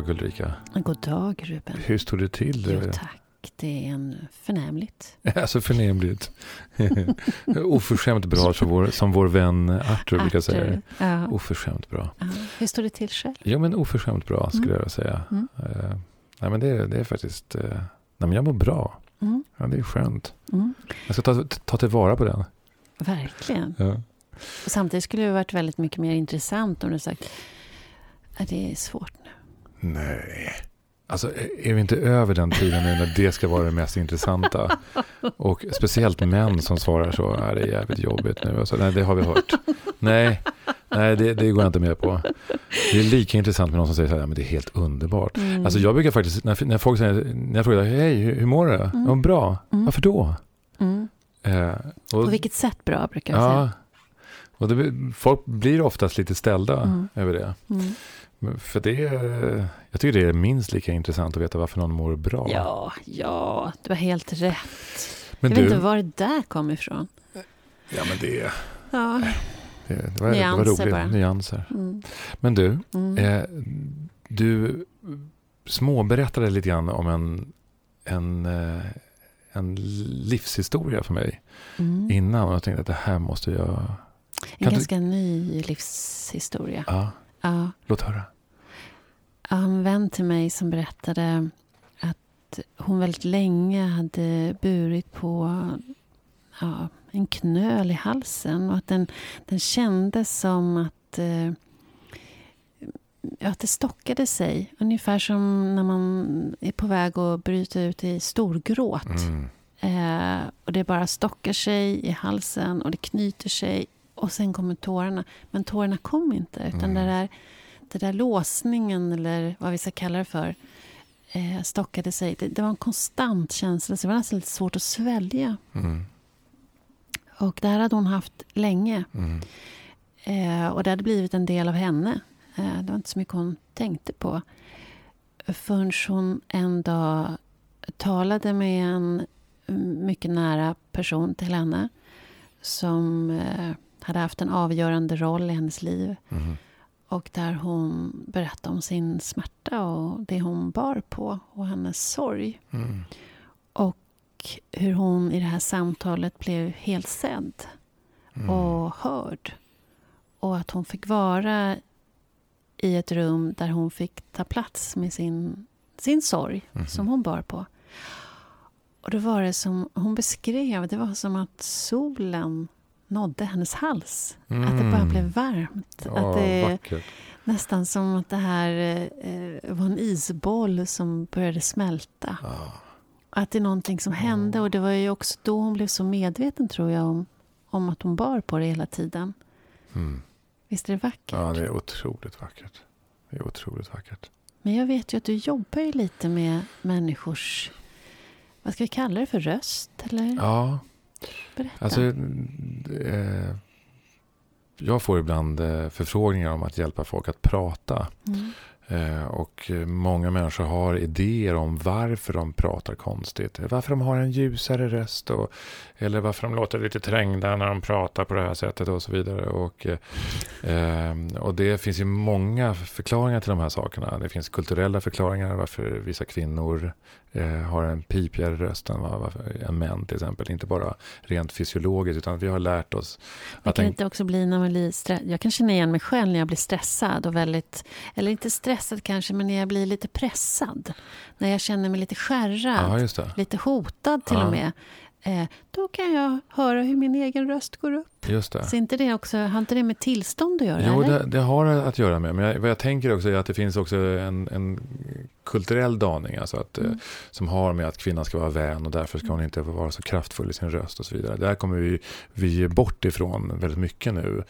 Dag Ulrika. God dag Ruben. Hur står det till? Jo tack, det är en förnämligt. alltså förnämligt. Oförskämt bra som vår, som vår vän Arthur, brukar säga. Ja. Oförskämt bra. Ja. Hur står det till själv? Jo men oförskämt bra skulle mm. jag säga. Mm. Uh, nej men det, det är faktiskt, uh, nej men jag mår bra. Mm. Ja, det är skönt. Mm. Jag ska ta, ta tillvara på den. Verkligen. Ja. Samtidigt skulle det varit väldigt mycket mer intressant om du sagt det är svårt nu. Nej. Alltså, är vi inte över den tiden nu när det ska vara det mest intressanta? Och speciellt män som svarar så, är det är jävligt jobbigt nu. Alltså, nej, det har vi hört. Nej, nej det, det går jag inte med på. Det är lika intressant med någon som säger så här, men det är helt underbart. Mm. Alltså jag brukar faktiskt, när, när folk säger, när jag frågar, hej, hur, mår du? Mm. Ja, bra. Mm. Varför då? Mm. Eh, och, på vilket sätt bra, brukar jag ja, säga. Och det, folk blir oftast lite ställda mm. över det. För det jag tycker det är minst lika intressant att veta varför någon mår bra. Ja, ja, du har helt rätt. Men jag du, vet inte var det där kom ifrån. Ja, men det... Ja. Det, det, var, Nyanser det var roligt. Bara. Nyanser. Mm. Men du, mm. eh, du småberättade lite grann om en, en, eh, en livshistoria för mig mm. innan. Och jag tänkte att det här måste jag... En ganska du... ny livshistoria. Ja. Ja. Låt höra. En vän till mig som berättade att hon väldigt länge hade burit på ja, en knöl i halsen och att den, den kändes som att, eh, att det stockade sig. Ungefär som när man är på väg att bryta ut i storgråt. Mm. Eh, och det bara stockar sig i halsen och det knyter sig och sen kommer tårarna. Men tårarna kom inte. Utan mm. det, där, det där låsningen, eller vad vi ska kalla det för, eh, stockade sig. Det, det, var en konstant känsla, så det var nästan lite svårt att svälja. Mm. Och det här hade hon haft länge. Mm. Eh, och det hade blivit en del av henne. Eh, det var inte så mycket hon tänkte på. Förrän hon en dag talade med en mycket nära person till henne som eh, hade haft en avgörande roll i hennes liv. Mm. Och där hon berättade om sin smärta och det hon bar på och hennes sorg. Mm. Och hur hon i det här samtalet blev helt sedd mm. och hörd. Och att hon fick vara i ett rum där hon fick ta plats med sin, sin sorg mm. som hon bar på. Och då var det som hon beskrev, det var som att solen nådde hennes hals. Mm. Att det bara blev varmt. Ja, att det vackert. Nästan som att det här eh, var en isboll som började smälta. Ja. Att det är någonting som hände. Och det var ju också då hon blev så medveten, tror jag, om, om att hon bar på det hela tiden. Mm. Visst är det vackert? Ja, det är otroligt vackert. Det är otroligt vackert. Men jag vet ju att du jobbar ju lite med människors, vad ska vi kalla det för, röst? Eller? Ja, Berätta. Alltså, eh, jag får ibland eh, förfrågningar om att hjälpa folk att prata. Mm. Eh, och många människor har idéer om varför de pratar konstigt. Varför de har en ljusare röst. Och, eller varför de låter lite trängda när de pratar på det här sättet och så vidare. Och, eh, och det finns ju många förklaringar till de här sakerna. Det finns kulturella förklaringar varför vissa kvinnor eh, har en pipigare röst än, än män till exempel. Inte bara rent fysiologiskt utan vi har lärt oss. Det kan en... inte också bli när man blir stressad. Jag kan känna igen mig själv när jag blir stressad och väldigt, eller inte stressad kanske, men när jag blir lite pressad. När jag känner mig lite skärrad, ja, lite hotad till ja. och med. Eh, då kan jag höra hur min egen röst går upp. Just det. Så inte det också, har inte det med tillstånd att göra? Jo, det, det, har att göra med. Men jag, vad jag tänker också är att det finns också en, en kulturell daning. Alltså att, eh, mm. Som har med att kvinnan ska vara vän och därför ska hon inte vara så kraftfull i sin röst och så vidare. Där kommer vi, vi bort ifrån väldigt mycket nu.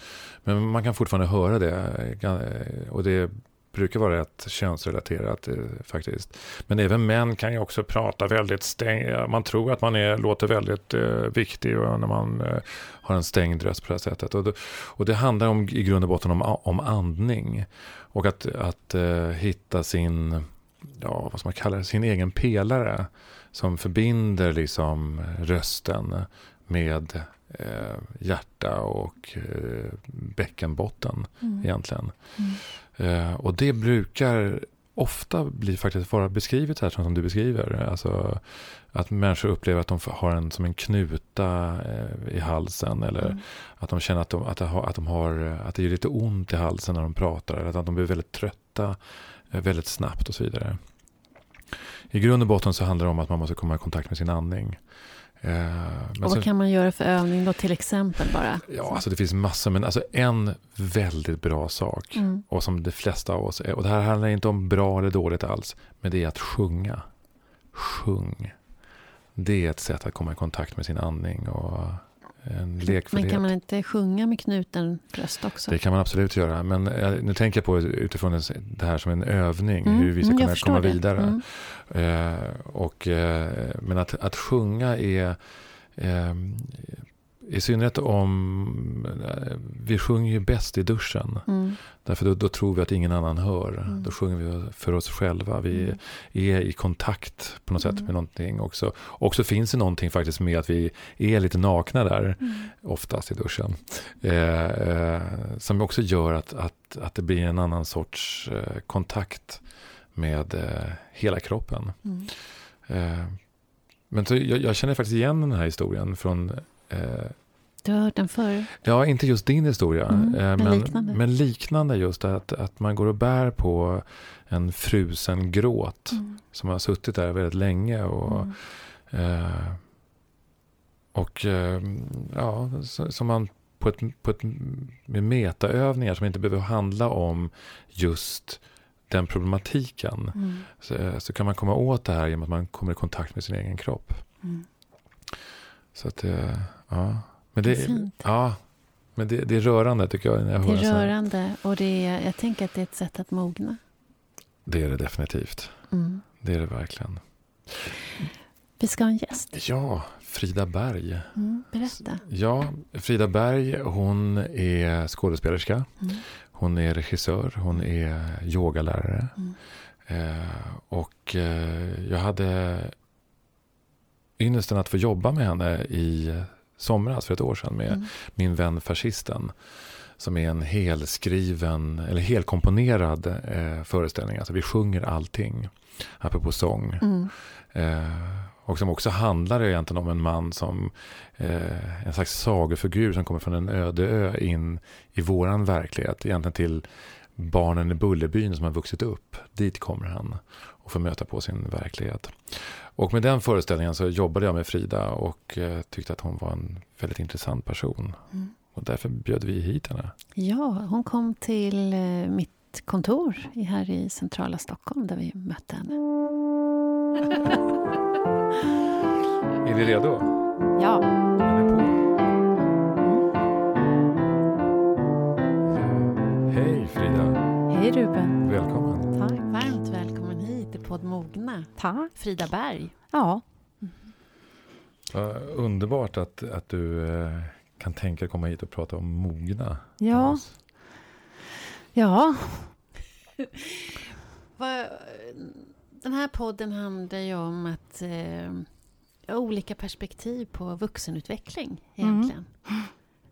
Men man kan fortfarande höra det. Eh, och det brukar vara rätt könsrelaterat eh, faktiskt. Men även män kan ju också prata väldigt stängt. Man tror att man är, låter väldigt eh, viktig när man eh, har en stängd röst på det här sättet. Och det, och det handlar om, i grund och botten om, om andning. Och att, att eh, hitta sin, ja, vad ska man kalla det, sin egen pelare. Som förbinder liksom rösten med eh, hjärta och eh, bäckenbotten Mm. egentligen. Mm. Eh, och det brukar ofta bli faktiskt vara beskrivet här som du beskriver. Alltså att människor upplever att de har en som en knuta eh, i halsen eller Mm. att de känner att, de, att, de har, att, de har, att det är lite ont i halsen när de pratar eller att de blir väldigt trötta eh, väldigt snabbt och så vidare. I grund och botten så handlar det om att man måste komma i kontakt med sin andning. Eh, men Och vad sen- kan man göra för övning då till exempel bara? Ja, alltså det finns massor, men alltså en väldigt bra sak Mm. och som de flesta av oss är, och det här handlar inte om bra eller dåligt alls, men det är att sjunga. Sjung. Det är ett sätt att komma i kontakt med sin andning och en Men lekfullhet. kan man inte sjunga med knuten röst också? Det kan man absolut göra, men eh, nu tänker jag på utifrån det här som en övning, Mm, hur vi ska mm, kunna komma det. vidare. Mm. Eh, och, eh, men att, att sjunga är, eh, i synnerhet om, eh, vi sjunger ju bäst i duschen. Mm. Därför då, då tror vi att ingen annan hör. Mm. Då sjunger vi för oss själva. Vi Mm. är i kontakt på något sätt Mm. med någonting också. Och så finns det någonting faktiskt med att vi är lite nakna där, Mm. oftast i duschen. Eh, eh, som också gör att, att, att det blir en annan sorts eh, kontakt med eh, hela kroppen. Mm. Eh, men så jag, jag känner faktiskt igen den här historien från Du har hört den förr? Ja, inte just din historia. Mm, eh, men men, liknande. men liknande just att, att man går och bär på en frusen gråt Mm. som har suttit där väldigt länge. Och, Mm. eh, och eh, ja, som man på ett, på ett, med metaövningar som inte behöver handla om just den problematiken. Mm. Så, så kan man komma åt det här genom att man kommer i kontakt med sin egen kropp. Mm. Så att, ja. Men Det det, är fint. Ja, men det, det är rörande tycker jag. När jag Det är rörande och det är, jag tänker att det är ett sätt att mogna. Det är det definitivt. Mm. Det är det verkligen. Vi ska ha en gäst. Ja, Frida Berg. Mm. Berätta. Ja, Frida Berg, hon är skådespelerska. Mm. Hon är regissör, hon är yogalärare. Mm. Eh, och eh, jag hade ynnesten att få jobba med henne i somras för ett år sedan med Mm. min vän Fascisten. Som är en helskriven, eller helkomponerad eh, föreställning. Alltså vi sjunger allting, apropå sång. Mm. Eh, och som också handlar egentligen om en man som, eh, en slags sagofigur som kommer från en öde ö in i våran verklighet. Egentligen till barnen i Bullerbyn som har vuxit upp. Dit kommer han och får möta på sin verklighet. Och med den föreställningen så jobbade jag med Frida och eh, tyckte att hon var en väldigt intressant person. Mm. Och därför bjöd vi hit henne. Ja, hon kom till eh, mitt kontor här i centrala Stockholm där vi mötte henne. Är vi redo? Ja. Hej Frida, Hej Ruben. välkommen. Tack. Varmt välkommen hit till podd Mogna. Tack. Frida Berg. Ja. Vad underbart att, att du eh, kan tänka dig komma hit och prata om mogna. Ja. Ja. Den här podden handlar ju om att eh, ha olika perspektiv på vuxenutveckling egentligen.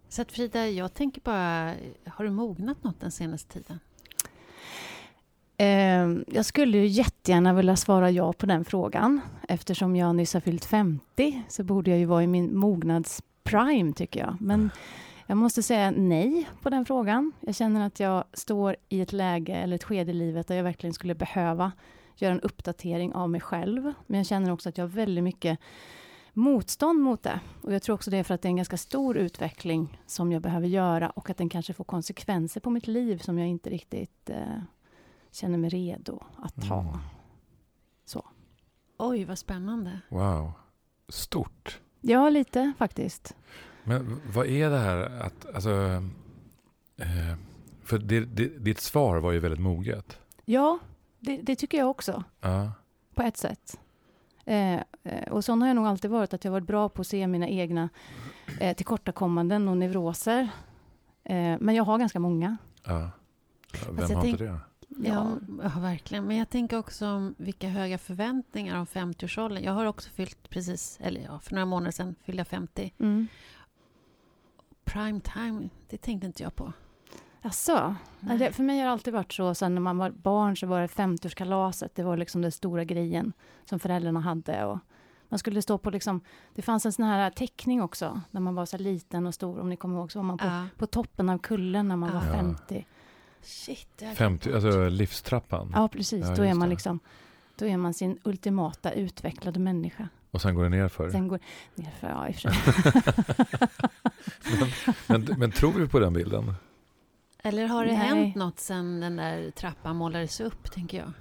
Så att Frida, jag tänker bara, har du mognat något den senaste tiden? Eh, jag skulle ju jättegärna vilja svara ja på den frågan. Eftersom jag nyss har fyllt 50 så borde jag ju vara i min mognads prime tycker jag. Men jag måste säga nej på den frågan. Jag känner att jag står i ett läge eller ett skede i livet där jag verkligen skulle behöva göra en uppdatering av mig själv. Men jag känner också att jag har väldigt mycket motstånd mot det. Och jag tror också det är för att det är en ganska stor utveckling som jag behöver göra och att den kanske får konsekvenser på mitt liv som jag inte riktigt eh, känner mig redo att ta. Mm. Oj, vad spännande. Wow, stort. Ja, lite faktiskt. Men vad är det här att, alltså, eh, för det, det, ditt svar var ju väldigt moget. Ja, det, det tycker jag också, Ja. på ett sätt. Eh, eh, och sån har jag nog alltid varit, att jag varit bra på att se mina egna eh, tillkortakommanden och neuroser. Eh, men jag har ganska många. ja. Vem Alltså, har inte det? Ja, ja, verkligen. Men jag tänker också om vilka höga förväntningar om 50-årsåldern. Jag har också fyllt precis, eller ja, för några månader sedan fyllde jag 50. Mm. Prime time, det tänkte inte jag på. Nej. Det, för mig har det alltid varit så, sen när man var barn så var det 50-årskalaset, det var liksom den stora grejen som föräldrarna hade. Och man skulle stå på liksom, det fanns en sån här teckning också, när man var så liten och stor, om ni kommer ihåg, så var man på, Ja. på toppen av kullen när man var Ja. 50. Shit, det har jag 50, glömt alltså livstrappan. Ja, precis. Ja, då är man det. liksom, då är man sin ultimata utvecklade människa. Och sen går det nerför. Sen går nerför, ja i och för sig. Men, men tror vi på den bilden? Eller har det Nej. hänt något sen den där trappan målades upp, tänker jag?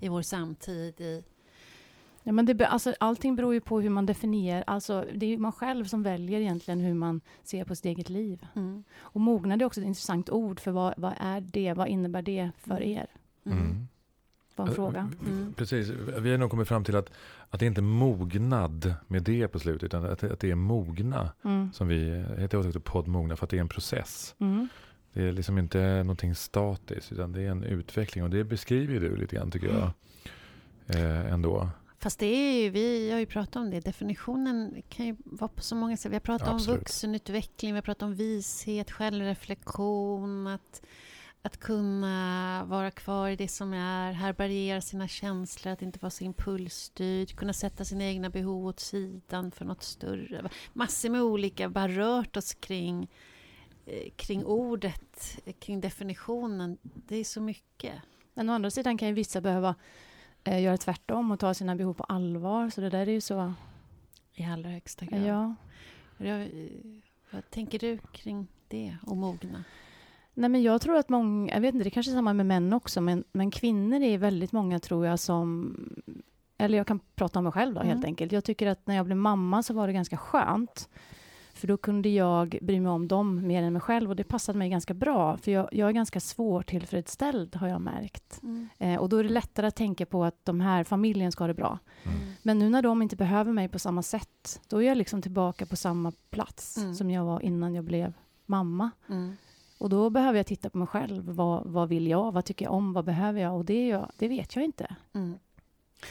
I vår samtid, i... Ja, men det, alltså, allting beror ju på hur man definierar, alltså det är ju man själv som väljer egentligen hur man ser på sitt eget liv. Mm. Och mognad är också ett intressant ord, för vad, vad är det, vad innebär det för er? Mm. Mm. Var en fråga. Mm. Precis, vi har nog kommit fram till att, att det inte är mognad med det på slutet, utan att, att det är mogna. Mm. Som vi heter podd mogna, för att det är en process. Det är liksom inte någonting statiskt, utan det är en utveckling. Och det beskriver ju du lite grann, tycker jag. Eh, ändå. Fast det är ju, vi har ju pratat om det, definitionen kan ju vara på så många sätt. Vi har pratat om Absolut. vuxenutveckling, vi har pratat om vishet, självreflektion, att, att kunna vara kvar i det som är, härbärgera sina känslor, att inte vara så impulsstyrd, kunna sätta sina egna behov åt sidan för något större. Massor med olika, bara rört oss kring, kring ordet, eh, kring definitionen. Det är så mycket. Men å andra sidan kan ju vissa behöva eh, göra tvärtom och ta sina behov på allvar, så det där är ju så... I allra högsta grad. Ja. Jag, eh, vad tänker du kring det och mogna? Nej, men jag tror att många, jag vet inte, det kanske är samma med män också, men, men kvinnor är väldigt många tror jag som, eller jag kan prata om mig själv då Mm. helt enkelt. Jag tycker att när jag blev mamma så var det ganska skönt. För då kunde jag bry mig om dem mer än mig själv och det passade mig ganska bra. För jag, jag är ganska svårtillfredsställd har jag märkt. Eh, och då är det lättare att tänka på att de här familjen ska ha det bra. Mm. Men nu när de inte behöver mig på samma sätt, då är jag liksom tillbaka på samma plats Mm. som jag var innan jag blev mamma. Mm. Och då behöver jag titta på mig själv. Vad, vad vill jag? Vad tycker jag om? Vad behöver jag? Och det, är jag, det vet jag inte. Mm.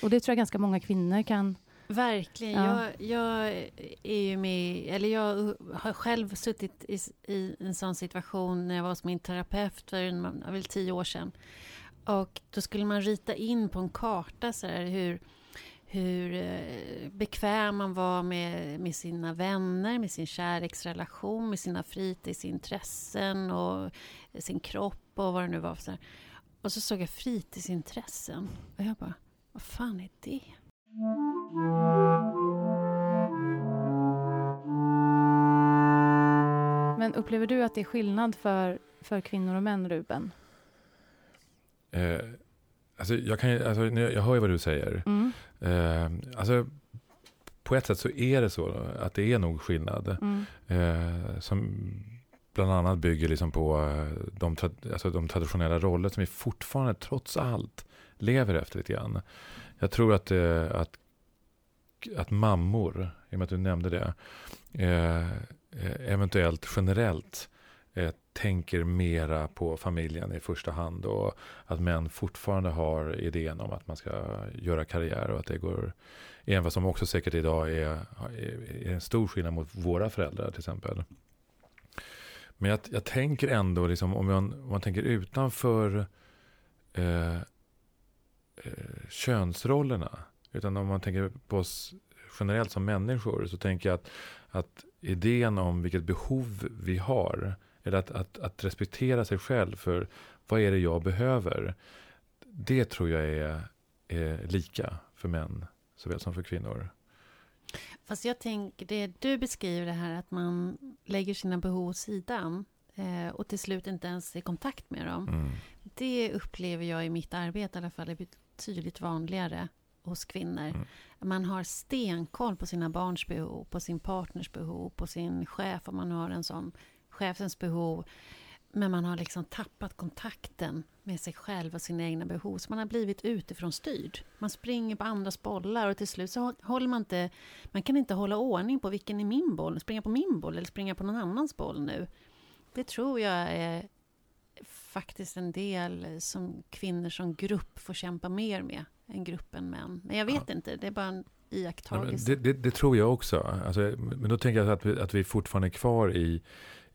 Och det tror jag ganska många kvinnor kan... Verkligen. Ja. Jag, jag är ju med, eller jag har själv suttit i, i en sån situation när jag var hos min terapeut för en, väl tio år sedan. Och då skulle man rita in på en karta så här, hur, hur eh, bekväm man var med, med sina vänner, med sin kärleksrelation, med sina fritidsintressen och sin kropp och vad det nu var. Så här. Och så såg jag fritidsintressen och jag bara, vad fan är det? Men upplever du att det är skillnad för, för kvinnor och män, Ruben? Eh, alltså jag, kan, alltså, jag hör ju vad du säger. Mm. Eh, alltså, på ett sätt så är det så att det är nog skillnad. Mm. Eh, som bland annat bygger liksom på eh, de, tra- alltså de traditionella roller som vi fortfarande trots allt lever efter lite grann. Jag tror att, eh, att, att mammor, i och med att du nämnde det, eh, eh, eventuellt generellt eh, tänker mera på familjen i första hand och att män fortfarande har idén om att man ska göra karriär och att det går, även vad som också säkert idag är, är, är en stor skillnad mot våra föräldrar till exempel. Men jag, jag tänker ändå, liksom, om, man, om man tänker utanför eh, eh, könsrollerna, utan om man tänker på oss generellt som människor, så tänker jag att, att idén om vilket behov vi har, eller att, att, att respektera sig själv för vad är det jag behöver, det tror jag är, är lika för män såväl som för kvinnor. Fast jag tänker, det du beskriver det här att man lägger sina behov åt sidan eh, och till slut inte ens är i kontakt med dem. Mm. Det upplever jag i mitt arbete i alla fall är betydligt vanligare hos kvinnor. Mm. Man har stenkoll på sina barns behov, på sin partners behov, på sin chef om man har en sån, chefens behov. Men man har liksom tappat kontakten med sig själv och sina egna behov. Så man har blivit utifrån styrd. Man springer på andras bollar och till slut så håller man inte... Man kan inte hålla ordning på vilken är min boll. Springa på min boll eller springa på någon annans boll nu. Det tror jag är faktiskt en del som kvinnor som grupp får kämpa mer med än gruppen män. Men jag vet ja. inte, det är bara en iakttagelse. Ja, det, det, det, tror jag också. Alltså, men då tänker jag att vi, att vi fortfarande är kvar i,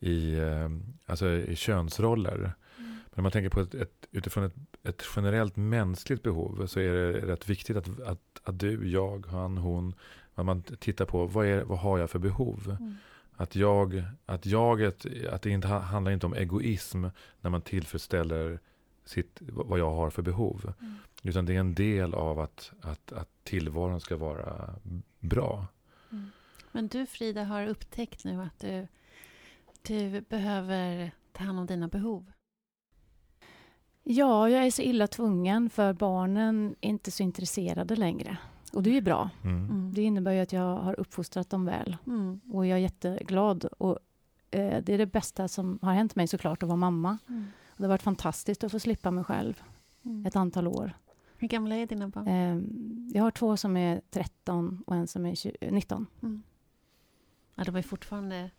i, eh, alltså, i könsroller. Mm. Men om man tänker på ett, ett, utifrån ett, ett generellt mänskligt behov så är det rätt viktigt att, att, att du, jag, han, hon, att man tittar på vad, är, vad har jag för behov. Mm. Att, jag, att jaget, att det inte handlar inte om egoism när man tillfredsställer sitt, vad jag har för behov. Mm. Utan det är en del av att, att, att tillvaron ska vara bra. Mm. Men du Frida har upptäckt nu att du, du behöver ta hand om dina behov. Ja, jag är så illa tvungen för barnen är inte så intresserade längre. Och det är ju bra. Mm. mm. Det innebär ju att jag har uppfostrat dem väl. Mm. Och jag är jätteglad. Och, eh, det är det bästa som har hänt mig såklart, att vara mamma. Mm. Och det har varit fantastiskt att få slippa mig själv mm. ett antal år. Hur gamla är dina barn? Eh, jag har två som är 13 och en som är 20, 19. Mm. Ja, de är fortfarande...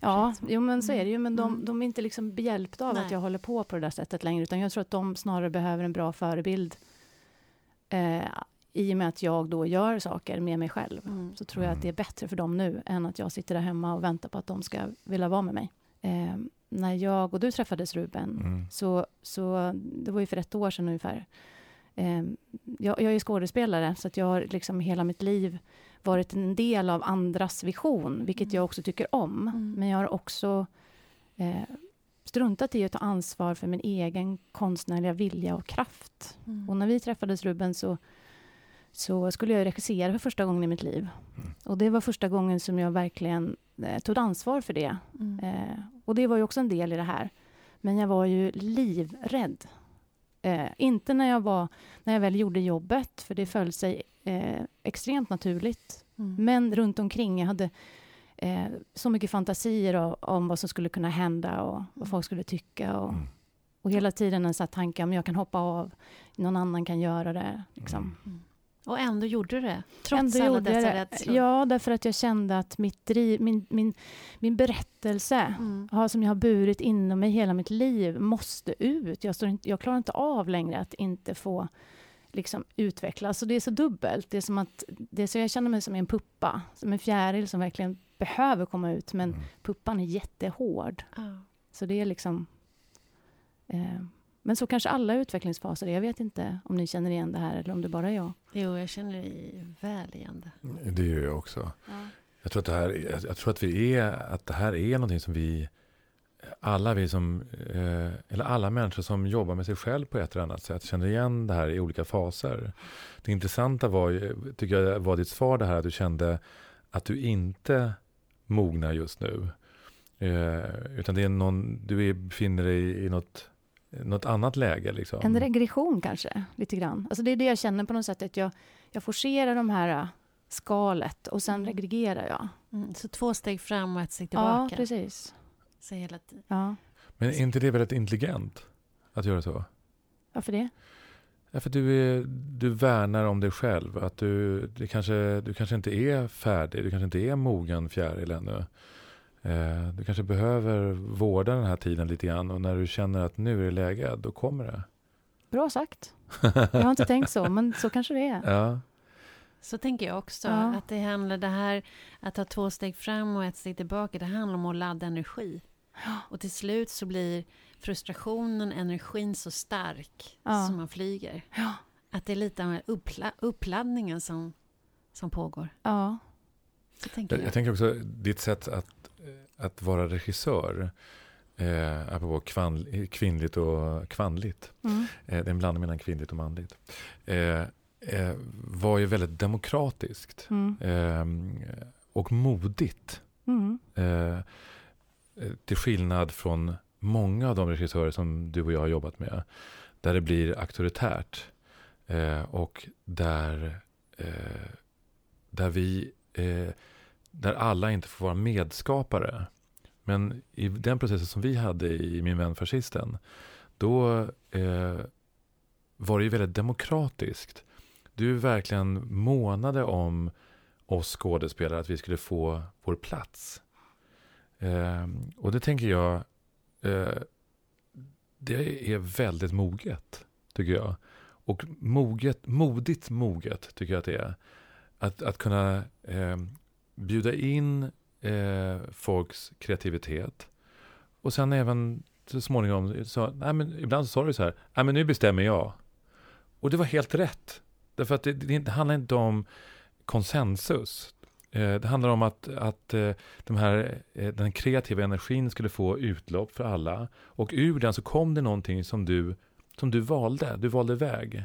Ja, jo, men så är det ju. Men de, de är inte liksom behjälpta av Nej. att jag håller på på det där sättet längre. Utan jag tror att de snarare behöver en bra förebild. Eh, i och med att jag då gör saker med mig själv, mm. så tror jag att det är bättre för dem nu, än att jag sitter där hemma och väntar på att de ska vilja vara med mig. Eh, när jag och du träffades, Ruben, mm. så, så det var ju för ett år sedan ungefär. Eh, jag, jag är skådespelare, så att jag har liksom hela mitt liv varit en del av andras vision, vilket mm. jag också tycker om. Mm. Men jag har också eh, struntat i att ta ansvar för min egen konstnärliga vilja och kraft. Mm. Och när vi träffades, Ruben, så så skulle jag regissera för första gången i mitt liv. Mm. Och det var första gången som jag verkligen eh, tog ansvar för det. Mm. Eh, och det var ju också en del i det här. Men jag var ju livrädd. Eh, inte när jag, var, när jag väl gjorde jobbet, för det föll sig eh, extremt naturligt. Mm. Men runt omkring, jag hade eh, så mycket fantasier om, om vad som skulle kunna hända och vad mm. folk skulle tycka. Och, mm. och hela tiden en sån tanke om jag kan hoppa av, någon annan kan göra det. Liksom. Mm. Och ändå gjorde du det? Trots ändå alla dessa rädslor? Ja, därför att jag kände att mitt driv, min, min, min berättelse, mm. som jag har burit inom mig hela mitt liv, måste ut. Jag, står inte, jag klarar inte av längre att inte få liksom, utvecklas. Så det är så dubbelt. Det är som att det är så jag känner mig som en puppa, som en fjäril som verkligen behöver komma ut, men mm. puppan är jättehård. Ah. Så det är liksom... Eh, men så kanske alla utvecklingsfaser är. Jag vet inte om ni känner igen det här eller om det bara är jag. Jo, jag känner väl igen det. Det gör jag också. Ja. Jag, tror att det här, jag tror att vi är, att det här är någonting som vi, alla vi som, eh, eller alla människor som jobbar med sig själv på ett eller annat sätt känner igen det här i olika faser. Det intressanta var, tycker jag, var ditt svar det här att du kände att du inte mognar just nu. Eh, utan det är någon, du befinner dig i något något annat läge. Liksom. En regression kanske, lite grann. Alltså det är det jag känner på något sätt, att jag, jag forcerar de här äh, skalet och sen mm. regregerar jag. Mm, så två steg fram och ett steg tillbaka? Ja, precis. Så hela tiden. Ja. Men är inte det väldigt intelligent att göra så? Varför det? Ja, för du, är, du värnar om dig själv. Att du, det kanske, du kanske inte är färdig, du kanske inte är mogen fjäril ännu. Eh, du kanske behöver vårda den här tiden lite grann och när du känner att nu är det läge, då kommer det. Bra sagt. Jag har inte tänkt så, men så kanske det är. Ja. Så tänker jag också. Ja. Att det handlar det här att ta två steg fram och ett steg tillbaka. Det handlar om att ladda energi. Och till slut så blir frustrationen, energin så stark ja. som man flyger. Ja. Att det är lite av uppla uppladdningen som, som pågår. Ja. Så tänker jag. jag tänker också ditt sätt att att vara regissör, eh, apropå kvann, kvinnligt och kvinnligt, mm. eh, det är en blandning mellan kvinnligt och manligt, eh, eh, var ju väldigt demokratiskt mm. eh, och modigt. Mm. Eh, till skillnad från många av de regissörer som du och jag har jobbat med, där det blir auktoritärt eh, och där, där vi där alla inte får vara medskapare. Men i den processen som vi hade i Min vän fascisten, då eh, var det ju väldigt demokratiskt. Du verkligen månade om oss skådespelare, att vi skulle få vår plats. Eh, och det tänker jag, eh, det är väldigt moget, tycker jag. Och moget, modigt moget, tycker jag att det är. Att, att kunna eh, bjuda in eh, folks kreativitet. Och sen även så småningom, så, nej, men ibland så sa du så här, nej men nu bestämmer jag. Och det var helt rätt. Därför att det, det handlar inte om konsensus. Eh, det handlar om att, att eh, de här, eh, den kreativa energin skulle få utlopp för alla. Och ur den så kom det någonting som du, som du valde. Du valde väg.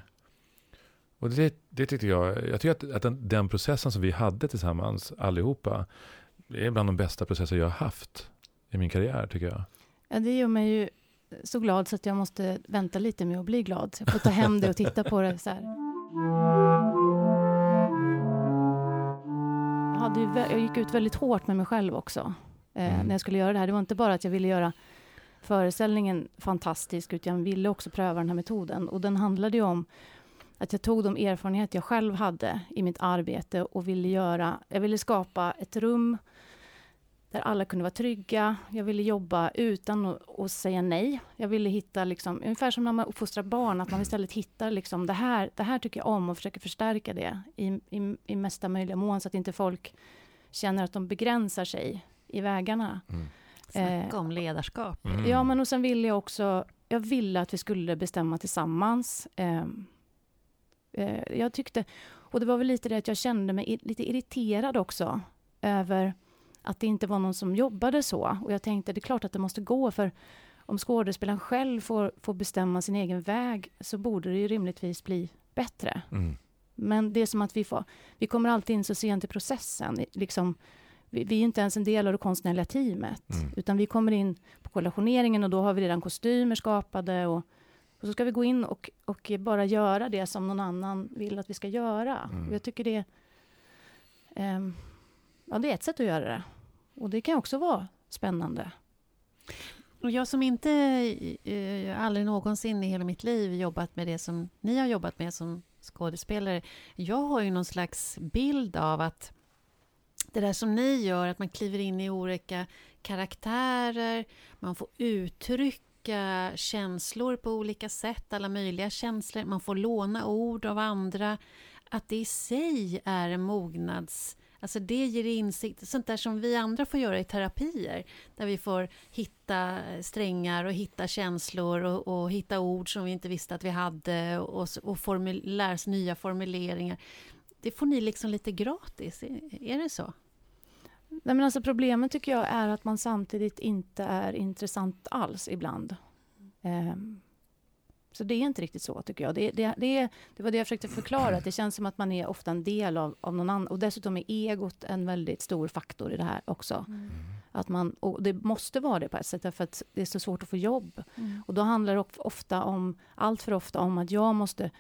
Och det, det tyckte jag, jag tycker att, att den, den, processen som vi hade tillsammans allihopa, det är bland de bästa processer jag har haft i min karriär tycker jag. Ja, det gör mig ju så glad så att jag måste vänta lite med att bli glad. Så jag får ta hem det och titta på det så här. Jag, hade ju, jag gick ut väldigt hårt med mig själv också eh, mm. när jag skulle göra det här. Det var inte bara att jag ville göra föreställningen fantastisk, utan jag ville också pröva den här metoden. Och den handlade ju om att jag tog de erfarenheter jag själv hade i mitt arbete och ville göra, jag ville skapa ett rum där alla kunde vara trygga. Jag ville jobba utan att, att säga nej. Jag ville hitta, liksom, ungefär som när man uppfostrar barn, att man istället hittar liksom, det, här, det här tycker jag om och försöker förstärka det i, i, i mesta möjliga mån, så att inte folk känner att de begränsar sig i vägarna. Mm. Snacka om ledarskap. Mm. Ja, men och sen ville jag också, jag ville att vi skulle bestämma tillsammans. Eh, eh, jag tyckte, och det var väl lite det att jag kände mig lite irriterad också över att det inte var någon som jobbade så. Och jag tänkte, det är klart att det måste gå, för om skådespelaren själv får, får bestämma sin egen väg, så borde det ju rimligtvis bli bättre. Mm. Men det är som att vi får, vi kommer alltid in så sent i processen. Liksom, vi, vi är inte ens en del av det konstnärliga teamet, mm. utan vi kommer in på kollationeringen och då har vi redan kostymer skapade och, och så ska vi gå in och, och bara göra det som någon annan vill att vi ska göra. Mm. Jag tycker det um, ja, det är ett sätt att göra det. Och det kan också vara spännande. Och jag som inte eh, aldrig någonsin i hela mitt liv jobbat med det som ni har jobbat med som skådespelare. Jag har ju någon slags bild av att det där som ni gör, att man kliver in i olika karaktärer, man får uttrycka känslor på olika sätt, alla möjliga känslor, man får låna ord av andra, att det i sig är en mognads Alltså det ger insikt, sånt där som vi andra får göra i terapier, där vi får hitta strängar och hitta känslor och, och hitta ord som vi inte visste att vi hade och, och formul, lära oss nya formuleringar. Det får ni liksom lite gratis, är det så? Nej, men alltså problemet tycker jag är att man samtidigt inte är intressant alls ibland. Um, så det är inte riktigt så, tycker jag. Det, det, det, det var det jag försökte förklara, att det känns som att man är ofta en del av, av någon annan. Och dessutom är egot en väldigt stor faktor i det här också. Mm. Att man, och det måste vara det på ett sätt, därför att det är så svårt att få jobb. Mm. Och då handlar det ofta om, allt för ofta om att jag måste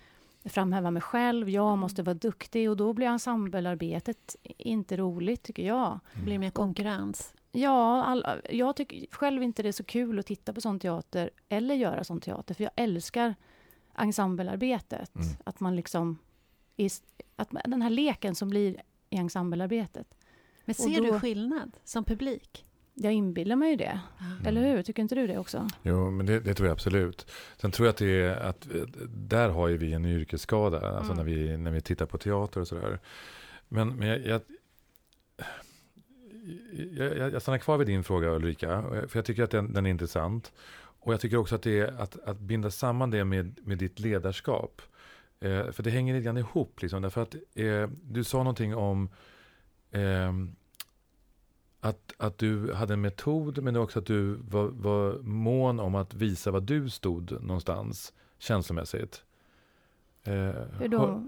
framhäva mig själv, jag mm. måste vara duktig och då blir ensemblearbetet inte roligt, tycker jag. Det blir mer konkurrens. Ja, all, jag tycker själv inte det är så kul att titta på sån teater eller göra sån teater, för jag älskar ensemblearbetet. Mm. Att man liksom... Att den här leken som blir i ensemblearbetet. Men ser då, du skillnad som publik? Jag inbillar mig ju det. Mm. Eller hur? Tycker inte du det också? Jo, men det, det, tror jag absolut. Sen tror jag att det är att där har ju vi en yrkesskada, alltså mm. när, vi, när vi tittar på teater och sådär. Men, men jag, jag jag, jag, stannar kvar vid din fråga Ulrika, för jag tycker att den, den är intressant. Och jag tycker också att det är att, att binda samman det med, med ditt ledarskap. Eh, för det hänger lite grann ihop, liksom, därför att eh, du sa någonting om eh, att, att du hade en metod, men också att du var, var mån om att visa var du stod någonstans känslomässigt. Eh, Hur då?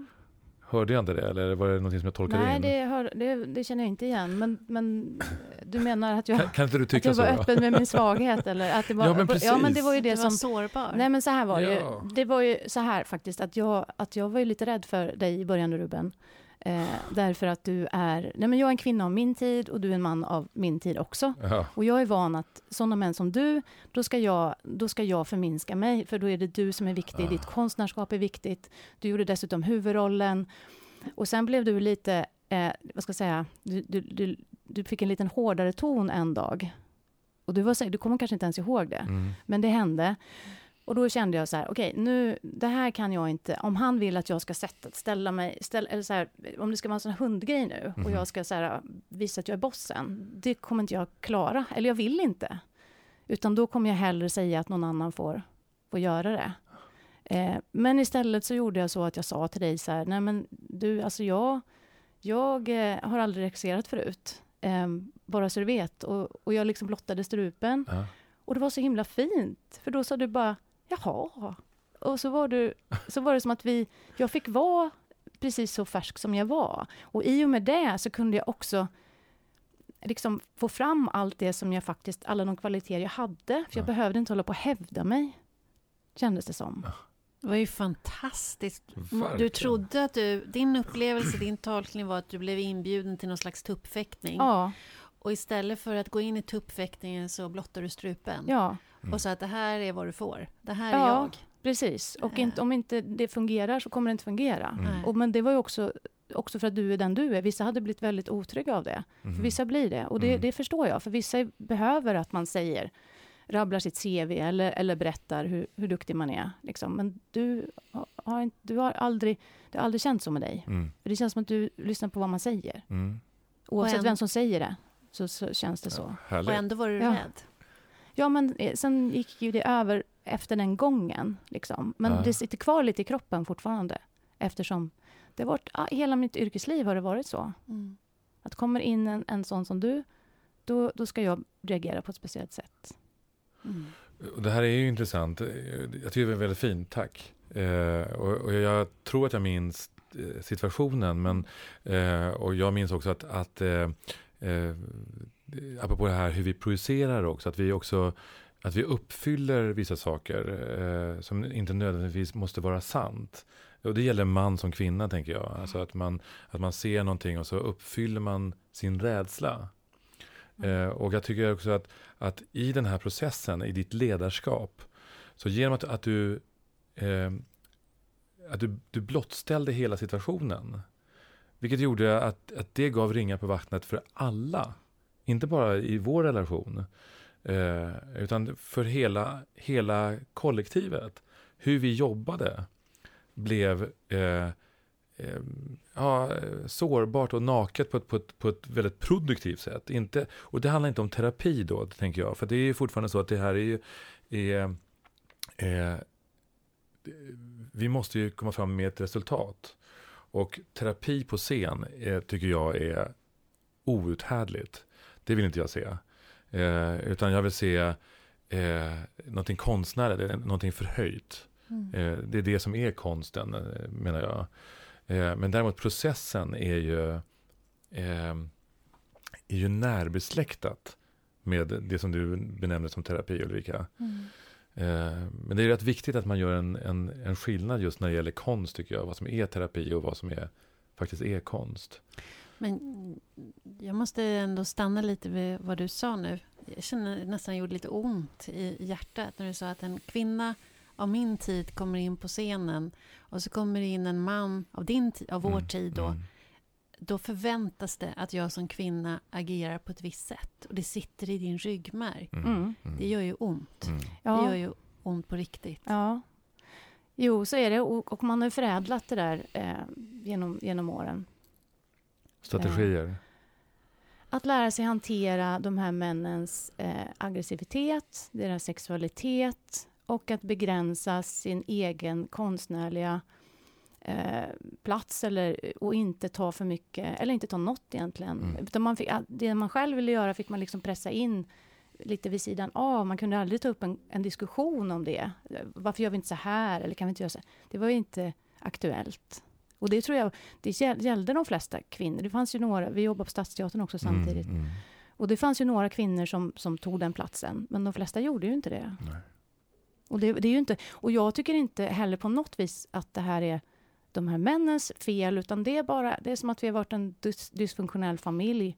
Hörde jag inte det eller var det något som jag tolkade Nej, in? Nej, det, hör, det, det, känner jag inte igen. Men, men du menar att jag, kan, kan inte du tycka att jag var så, öppen med min svaghet? Eller att det var, ja, men precis. Ja, men det var ju det du som... sårbar. Nej, men så här var det ja. ju. Det var ju så här faktiskt, att jag, att jag var ju lite rädd för dig i början, Ruben. Eh, därför att du är... Nej, men jag är en kvinna av min tid och du är en man av min tid också. Ja. Och jag är van att sådana män som du, då ska, jag, då ska jag förminska mig, för då är det du som är viktig, ja. ditt konstnärskap är viktigt. Du gjorde dessutom huvudrollen. Och sen blev du lite, eh, vad ska jag säga, du, du, du, du, fick en liten hårdare ton en dag. Och du, var, du kommer kanske inte ens ihåg det, mm. men det hände. Och då kände jag så här, okej, okay, nu, det här kan jag inte, om han vill att jag ska sätta, ställa mig, ställa, eller så här, om det ska vara en sån här hundgrej nu, mm. och jag mhm. ska så här, visa att jag är bossen, det kommer inte jag klara, eller jag vill inte. Utan då kommer jag hellre säga att någon annan får, får göra det. Eh, men istället så gjorde jag så att jag sa till dig så här, nej men du, alltså jag, jag eh, har aldrig regisserat förut, eh, bara så du vet. Och, och jag liksom blottade strupen. Ja. Och det var så himla fint, för då sa du bara, jaha. Och så var, du, så var det som att vi, jag fick vara precis så färsk som jag var. Och i och med det så kunde jag också liksom få fram allt det som jag faktiskt, alla de kvaliteter jag hade. För jag ja. behövde inte hålla på och hävda mig, kändes det som. Ja. Det var ju fantastiskt. Verkligen. Du trodde att du, din upplevelse, din tolkning var att du blev inbjuden till någon slags tuppfäktning. Ja. Och istället för att gå in i tuppfäktningen så blottar du strupen. Ja. Mm. Och sa att det här är vad du får. Det här är ja, jag. Precis. Och inte, om inte det fungerar så kommer det inte fungera. Mm. Och, men det var ju också, också för att du är den du är. Vissa hade blivit väldigt otrygga av det. Mm. För vissa blir det. Och det, mm. det förstår jag. För vissa behöver att man säger rabblar sitt CV eller, eller berättar hur, hur duktig man är. Liksom. Men du har, du har aldrig, det har aldrig känts så med dig. Mm. För det känns som att du lyssnar på vad man säger. Mm. Oavsett en, vem som säger det, så, så känns det så. Ja, och ändå var du ja. rädd. Ja, men eh, sen gick ju det över efter den gången. Liksom. Men ja. det sitter kvar lite i kroppen fortfarande. Eftersom det har varit, hela mitt yrkesliv har det varit så. Mm. Att kommer in en, en sån som du, då, då ska jag reagera på ett speciellt sätt. Mm. Det här är ju intressant. Jag tycker det är väldigt fint, tack. Eh, och, och, jag tror att jag minns eh, situationen, men, eh, och jag minns också att, att eh, eh, Eh, apropå det här hur vi projicerar också, att vi också att vi uppfyller vissa saker eh, som inte nödvändigtvis måste vara sant. Och det gäller man som kvinna, tänker jag. Alltså att man, att man ser någonting och så uppfyller man sin rädsla. Eh, och jag tycker också att, att i den här processen, i ditt ledarskap, så genom att, att du eh, att du, du blottställde hela situationen. Vilket gjorde att, att det gav ringar på vattnet för alla. Inte bara i vår relation. Eh, utan för hela, hela kollektivet. Hur vi jobbade blev eh, eh, ja, sårbart och naket på ett, på, ett, på ett väldigt produktivt sätt. Inte, och det handlar inte om terapi då, tänker jag. För det är fortfarande så att det här är ju... Är, är, vi måste ju komma fram med ett resultat. Och terapi på scen är, tycker jag är outhärdligt. Det vill inte jag se. Eh, utan jag vill se eh, någonting konstnärligt, någonting förhöjt. Mm. Eh, det är det som är konsten, eh, menar jag. Eh, men däremot processen är ju, eh, är ju närbesläktat med det som du benämner som terapi Ulrika. Mm. Eh, men det är rätt viktigt att man gör en, en, en skillnad just när det gäller konst tycker jag. Vad som är terapi och vad som är, faktiskt är konst. Men jag måste ändå stanna lite vid vad du sa nu. Jag känner nästan det gjorde lite ont i hjärtat när du sa att en kvinna av min tid kommer in på scenen och så kommer det in en man av, din, av vår mm, tid då. Mm. Då förväntas det att jag som kvinna agerar på ett visst sätt. Och det sitter i din ryggmärg. Mm, mm. mm. det gör ju ont. Mm. Det gör ju ont på riktigt. Ja. Jo, så är det. Och, och man har förädlat det där eh, genom, genom åren. Strategier? Att lära sig hantera de här männens eh, aggressivitet, deras sexualitet, och att begränsa sin egen konstnärliga eh, plats eller, och inte ta för mycket, eller inte ta något egentligen. Mm. Utan man fick, det man själv ville göra fick man liksom pressa in lite vid sidan av. Man kunde aldrig ta upp en, en, diskussion om det. Varför gör vi inte så här? Eller kan vi inte göra så här? Det var ju inte aktuellt. Och det tror jag, det gällde de flesta kvinnor. Det fanns ju några, vi jobbade på Stadsteatern också mm, samtidigt. Mm, mm. Och det fanns ju några kvinnor som, som tog den platsen. Men de flesta gjorde ju inte det. Nej. Och, det, det, är ju inte, och jag tycker inte heller på något vis att det här är de här männens fel, utan det är bara, det är som att vi har varit en dys, dysfunktionell familj.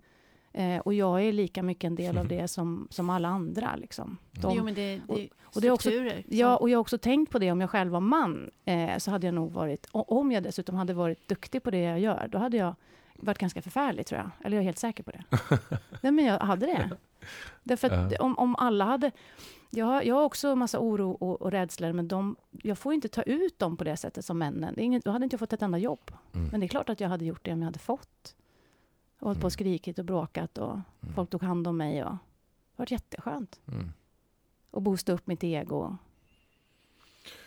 Eh, och jag är lika mycket en del av det som, som alla andra. Liksom. De, jo, men det, det och, och det är också, Ja, och jag har också tänkt på det, om jag själv var man, eh, så hade jag nog varit, om jag dessutom hade varit duktig på det jag gör, då hade jag varit ganska förfärlig, tror jag. Eller jag är helt säker på det. Nej, men jag hade det. Därför att om, om alla hade... Jag, har- jag har också en massa oro och, och rädslor, men de, jag får inte ta ut dem på det sättet som männen. Det är inget, då hade inte jag fått ett enda jobb. Mm. Men det är klart att jag hade gjort det om jag hade fått. Och hållit på och skrikit och bråkat och Mm. folk tog hand om mig. Och, det har varit jätteskönt. Mm. Och boosta upp mitt ego.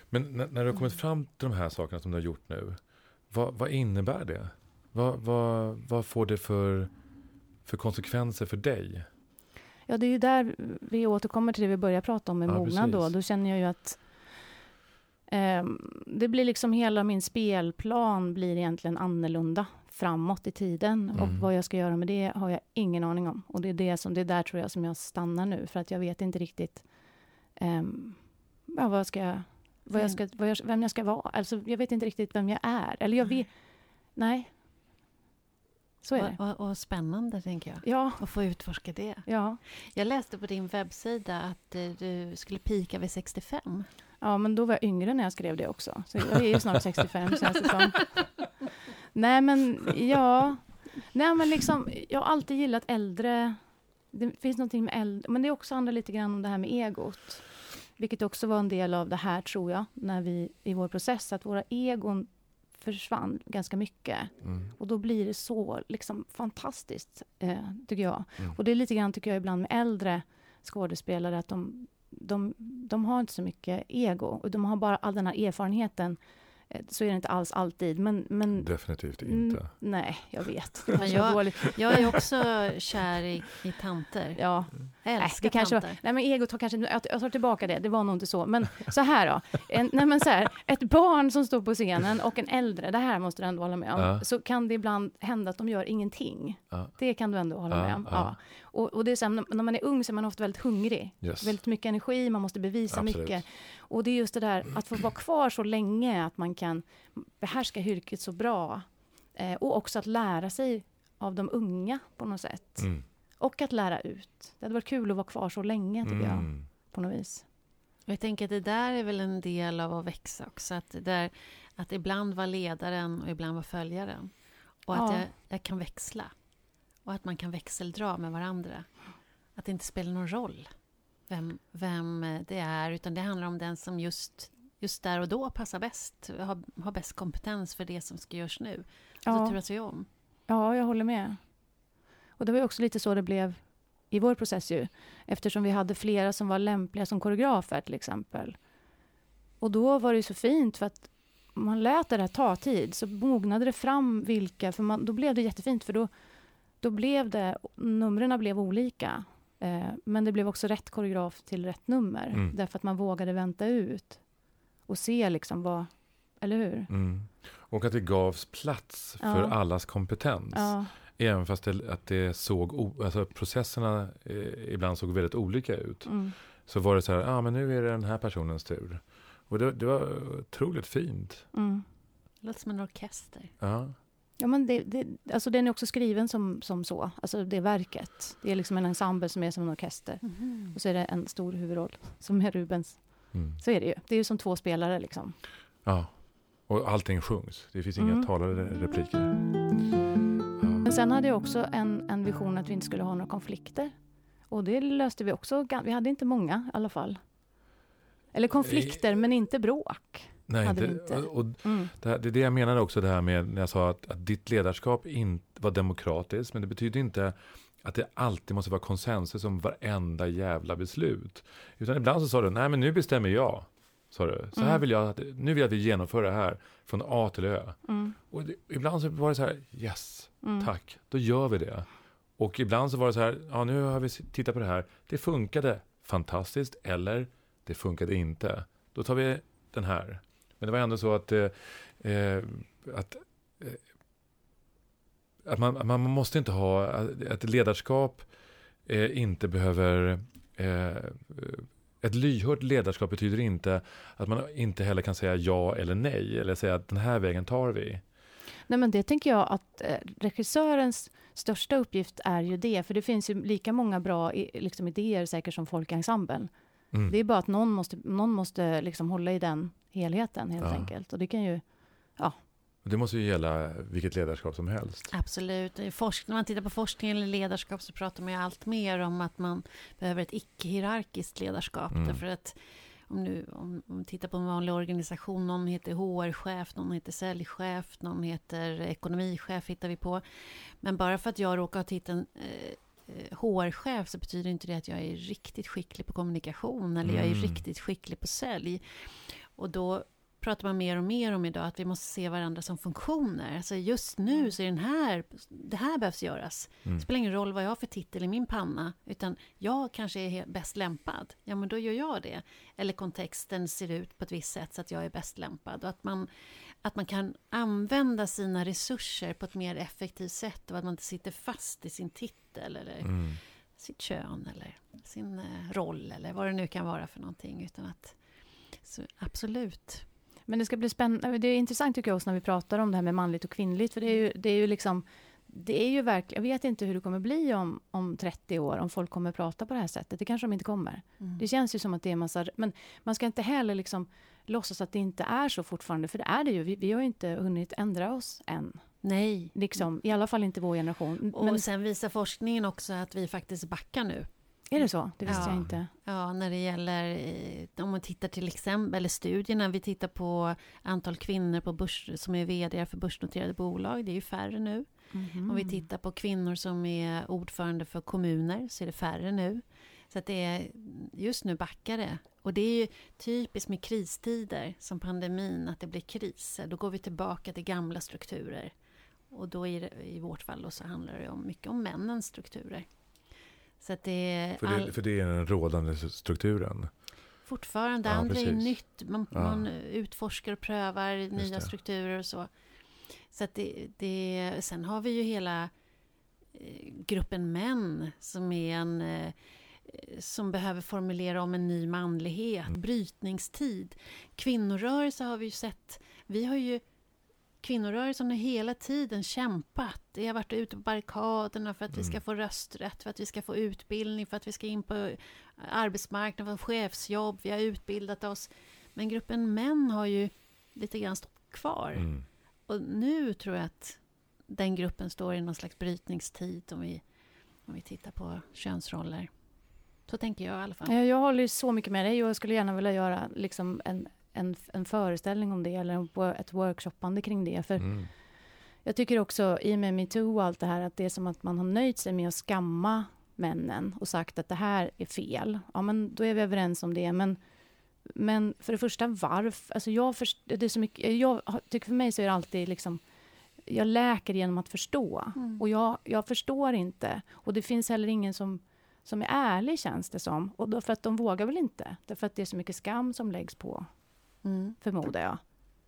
Men när, när du har kommit fram till de här sakerna som du har gjort nu, vad, vad innebär det? Vad, vad, vad får det för, för konsekvenser för dig? Ja, det är ju där vi återkommer till det vi började prata om med Ja, mognad då. Då känner jag ju att ehm, det blir liksom hela min spelplan blir egentligen annorlunda framåt i tiden. Och Mm. vad jag ska göra med det har jag ingen aning om. Och det är det som, det är där tror jag som jag stannar nu. För att jag vet inte riktigt ehm, ja, vad ska jag, vad jag ska, vad jag, vem jag ska vara. Alltså, jag vet inte riktigt vem jag är. Eller jag vet, nej. Så är det. Och, och, och spännande, tänker jag. Ja, Att få utforska det. ja. Jag läste på din webbsida att eh, du skulle pika vid 65. Ja, men då var jag yngre när jag skrev det också. Så jag är ju snart 65 känns det som. Nej, men ja. Nej, men liksom, jag har alltid gillat äldre. Det finns någonting med äldre, men det är också handlar lite grann om det här med egot. Vilket också var en del av det här, tror jag, när vi i vår process, att våra egon försvann ganska mycket. Mm. Och då blir det så liksom fantastiskt, eh, tycker jag. Mm. Och det är lite grann, tycker jag, ibland med äldre skådespelare, att de, de, de har inte så mycket ego. Och de har bara all den här erfarenheten. Eh, Så är det inte alls alltid, men... men Definitivt Mm, inte. nej, jag vet. Men var jag-. Jag är också kär i, i tanter. Ja, Jag nej, älskar det kanske var, tanter. nej, men egot har kanske... Jag, jag tar tillbaka det, det var nog inte så. Men så här då. En, nej, men så här, ett barn som står på scenen och en äldre, det här måste du ändå hålla med om. Ja. Så kan det ibland hända att de gör ingenting. Ja. Det kan du ändå hålla Ja, med om. ja. Och, och det är så här, när man är ung så är man ofta väldigt hungrig. Yes. Väldigt mycket energi, man måste bevisa Absolut. mycket. Och det är just det där att få vara kvar så länge, att man kan behärska yrket så bra. Eh, och också att lära sig av de unga på något sätt. Mm. Och att lära ut. Det hade varit kul att vara kvar så länge, tycker jag, Mm. på något vis. Och jag tänker att det där är väl en del av att växa också. Att, det där, att ibland vara ledaren och ibland vara följaren. Och att Ja. jag, jag kan växla. Och att man kan växeldra med varandra. Att det inte spelar någon roll vem, vem det är. Utan det handlar om den som just, just där och då passar bäst. Har, har bäst kompetens för det som ska göras nu. Och så Ja. turas vi om. Ja, jag håller med. Och det var ju också lite så det blev i vår process ju. Eftersom vi hade flera som var lämpliga som koreografer till exempel. Och då var det ju så fint för att man lät det där ta tid. Så mognade det fram vilka, för man, då blev det jättefint för då, då blev det, numren blev olika. Eh, men det blev också rätt koreograf till rätt nummer. Mm. Därför att man vågade vänta ut och se liksom vad, eller hur? Mm. Och att det gavs plats Ja. för allas kompetens. Ja, Även fast det, att det såg, alltså processerna eh, ibland såg väldigt olika ut. mm. Så var det så här, ja ah, men nu är det den här personens tur. Och det, det var otroligt fint. Mm. Det låter som en orkester. Ja. Ja, men det, det, alltså den är också skriven som, som så, alltså det verket. Det är liksom en ensemble som är som en orkester. Mhm. Och så är det en stor huvudroll som är Rubens. Mm. Så är det ju. Det är ju som två spelare liksom. ja. Och allting sjungs. Det finns inga Mm. talade repliker. Ja. Men sen hade jag också en, en vision att vi inte skulle ha några konflikter. Och det löste vi också. Vi hade inte många i alla fall. Eller konflikter, men inte bråk. Nej, Hade inte. inte. Och, och Mm. det, här- det är det jag menade också det här med när jag sa att, att ditt ledarskap inte var demokratiskt. Men det betyder inte att det alltid måste vara konsensus om varenda jävla beslut. Utan ibland så sa du, nej men nu bestämmer jag. Sa du. Så här Mm. vill jag, att, nu vill jag att vi genomför det här från A till Ö. Mm. Och det, ibland så var det så här, yes, Mm. tack, då gör vi det. Och ibland så var det så här, ja nu har vi tittat på det här, det funkade fantastiskt eller det funkade inte. Då tar vi den här. Men det var ändå så att, eh, eh, att, eh, att man, man måste inte ha, att ledarskap eh, inte behöver eh, ett lyhört ledarskap betyder inte att man inte heller kan säga ja eller nej. Eller säga att den här vägen tar vi. Nej, men det tänker jag att eh, regissörens största uppgift är ju det. För det finns ju lika många bra i, liksom, idéer säkert som folk i ensemblen. Mm. Det är bara att någon måste, någon måste liksom hålla i den helheten helt Ja. enkelt. Och det kan ju, ja, Det måste ju gälla vilket ledarskap som helst. Absolut. Forsk när man tittar på forskning eller ledarskap så pratar man ju allt mer om att man behöver ett icke-hierarkiskt ledarskap. Mm. Därför att om, nu, om, om tittar på en vanlig organisation, någon heter HR-chef, någon heter säljchef, någon heter ekonomichef hittar vi på. Men bara för att jag råkar ha titeln eh, HR-chef eh, så betyder inte det att jag är riktigt skicklig på kommunikation eller mm. jag är mm. riktigt skicklig på sälj. Och då pratar man mer och mer om idag, att vi måste se varandra som funktioner. Alltså just nu mm. så är den här, det här behövs göras. Mm. Det spelar ingen roll vad jag har för titel i min panna, utan jag kanske är bäst lämpad. Ja, men då gör jag det. Eller kontexten ser ut på ett visst sätt så att jag är bäst lämpad. Och att man, att man kan använda sina resurser på ett mer effektivt sätt och att man inte sitter fast i sin titel eller mm. sitt kön eller sin eh, roll eller vad det nu kan vara för någonting. Utan att, absolut. Men det ska bli spännande. Det är intressant tycker jag också när vi pratar om det här med manligt och kvinnligt. För det är ju, det är ju liksom det är ju verkligen, jag vet inte hur det kommer bli om, om 30 år, om folk kommer prata på det här sättet. Det kanske de inte kommer. Mm. Det känns ju som att det är massa... Men man ska inte heller liksom låtsas att det inte är så fortfarande, för det är det ju. Vi, vi har ju inte hunnit ändra oss än. Nej. Liksom, I alla fall inte vår generation. Och men, sen visar forskningen också att vi faktiskt backar nu. Är det så? Det visste ja. jag inte. Ja, när det gäller, om man tittar till exempel, eller studierna, vi tittar på antal kvinnor på börs, som är vd för börsnoterade bolag, det är ju färre nu. Mm -hmm. Om vi tittar på kvinnor som är ordförande för kommuner, så är det färre nu. Så att det är, just nu backar det. Och det är ju typiskt med kristider, som pandemin, att det blir kriser. Då går vi tillbaka till gamla strukturer. Och då i, i vårt fall så handlar det om, mycket om männens strukturer. Så att det för, det, all... för det är den rådande strukturen? Fortfarande. Ja, andra precis. är nytt. Man, ja. man, utforskar och prövar Just nya det. strukturer och så. Så att det, det, sen har vi ju hela eh, gruppen män som är en eh, som behöver formulera om en ny manlighet, mm. brytningstid. Kvinnorörelse har vi ju sett, vi har ju kvinnorörelsen har hela tiden kämpat. Vi har varit ute på barrikaderna för att mm. vi ska mm. få rösträtt, för att vi ska få utbildning, för att vi ska in på arbetsmarknaden, få chefsjobb. Vi har utbildat oss. Men gruppen män har ju lite grann stått kvar. Mm. Och nu tror jag att den gruppen står i någon slags brytningstid om vi, om vi tittar på könsroller. Så tänker jag i alla fall. Jag håller så mycket med dig och jag skulle gärna vilja göra liksom en en, en föreställning om det eller ett workshoppande kring det. För mm. Jag tycker också, i och med metoo och allt det här, att det är som att man har nöjt sig med att skamma männen och sagt att det här är fel. Ja, men då är vi överens om det. Men, men för det första, varför? Alltså jag, för, det är så mycket, jag tycker för mig så är det alltid liksom jag läker genom att förstå. Mm. Och jag, jag förstår inte. Och det finns heller ingen som, som är ärlig, känns det som. Och då, för att de vågar väl inte. Därför att det är så mycket skam som läggs på mm. förmodar jag.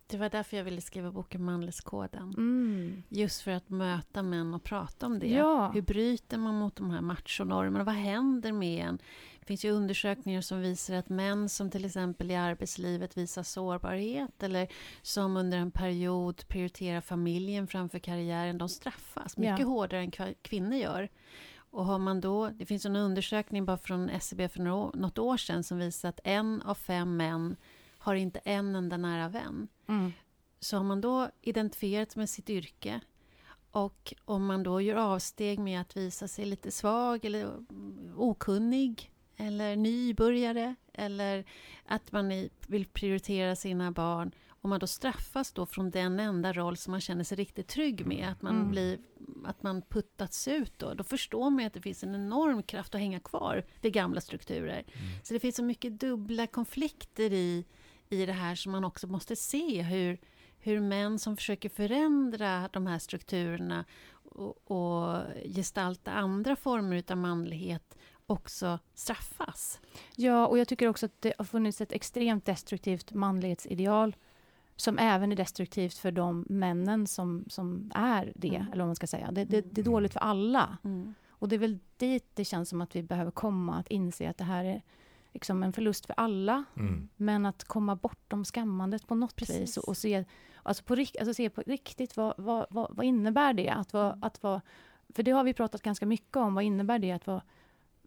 Det var därför jag ville skriva boken Manlighetskoden. Mm. Just för att möta män och prata om det. Ja. Hur bryter man mot de här machonormerna? Vad händer med en? Det finns ju undersökningar som visar att män som till exempel i arbetslivet visar sårbarhet eller som under en period prioriterar familjen framför karriären, de straffas mycket ja. hårdare än kvinnor gör. Och har man då, det finns en undersökning bara från SCB e för något år sedan som visar att en av fem män har inte en enda nära vän. Mm. Så har man då identifierat med sitt yrke och om man då gör avsteg med att visa sig lite svag eller okunnig eller nybörjare eller att man vill prioritera sina barn om man då straffas då från den enda roll som man känner sig riktigt trygg med, att man, mm. blir, att man puttats ut då, då förstår man att det finns en enorm kraft att hänga kvar vid gamla strukturer. Mm. Så det finns så mycket dubbla konflikter i i det här som man också måste se hur, hur män som försöker förändra de här strukturerna och, och gestalta andra former av manlighet också straffas. Ja, och jag tycker också att det har funnits ett extremt destruktivt manlighetsideal som även är destruktivt för de männen som, som är det, mm. eller vad man ska säga. Det, det, det är dåligt för alla. Mm. Och det är väl dit det känns som att vi behöver komma, att inse att det här är liksom en förlust för alla. Mm. Men att komma bortom skammandet på något Precis. vis och, och, se, alltså på, alltså se på riktigt vad, vad, vad, vad innebär det att vara, att vara... För det har vi pratat ganska mycket om. Vad innebär det att vara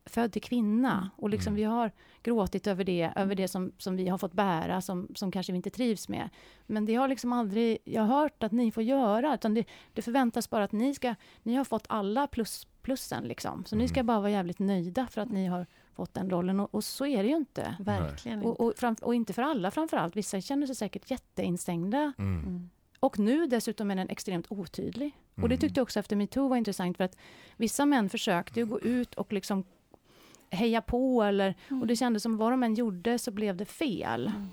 född till kvinna. Mm. Och liksom Mm. vi har gråtit över det, över det som, som vi har fått bära, som, som kanske vi inte trivs med. Men det har liksom aldrig jag har hört att ni får göra, utan det, det förväntas bara att ni ska, ni har fått alla plus, plussen liksom. Så ni ska Mm. bara vara jävligt nöjda för att ni har fått den rollen. Och, och så är det ju inte. Verkligen Och, och, fram, och inte för alla framför allt. Vissa känner sig säkert jätteinstängda. Mm. Mm. Och nu dessutom är den extremt otydlig. Och det Mm. tyckte jag också efter metoo var intressant för att vissa män försökte ju gå ut och liksom heja på eller, och det kändes som vad de än gjorde så blev det fel. Mm.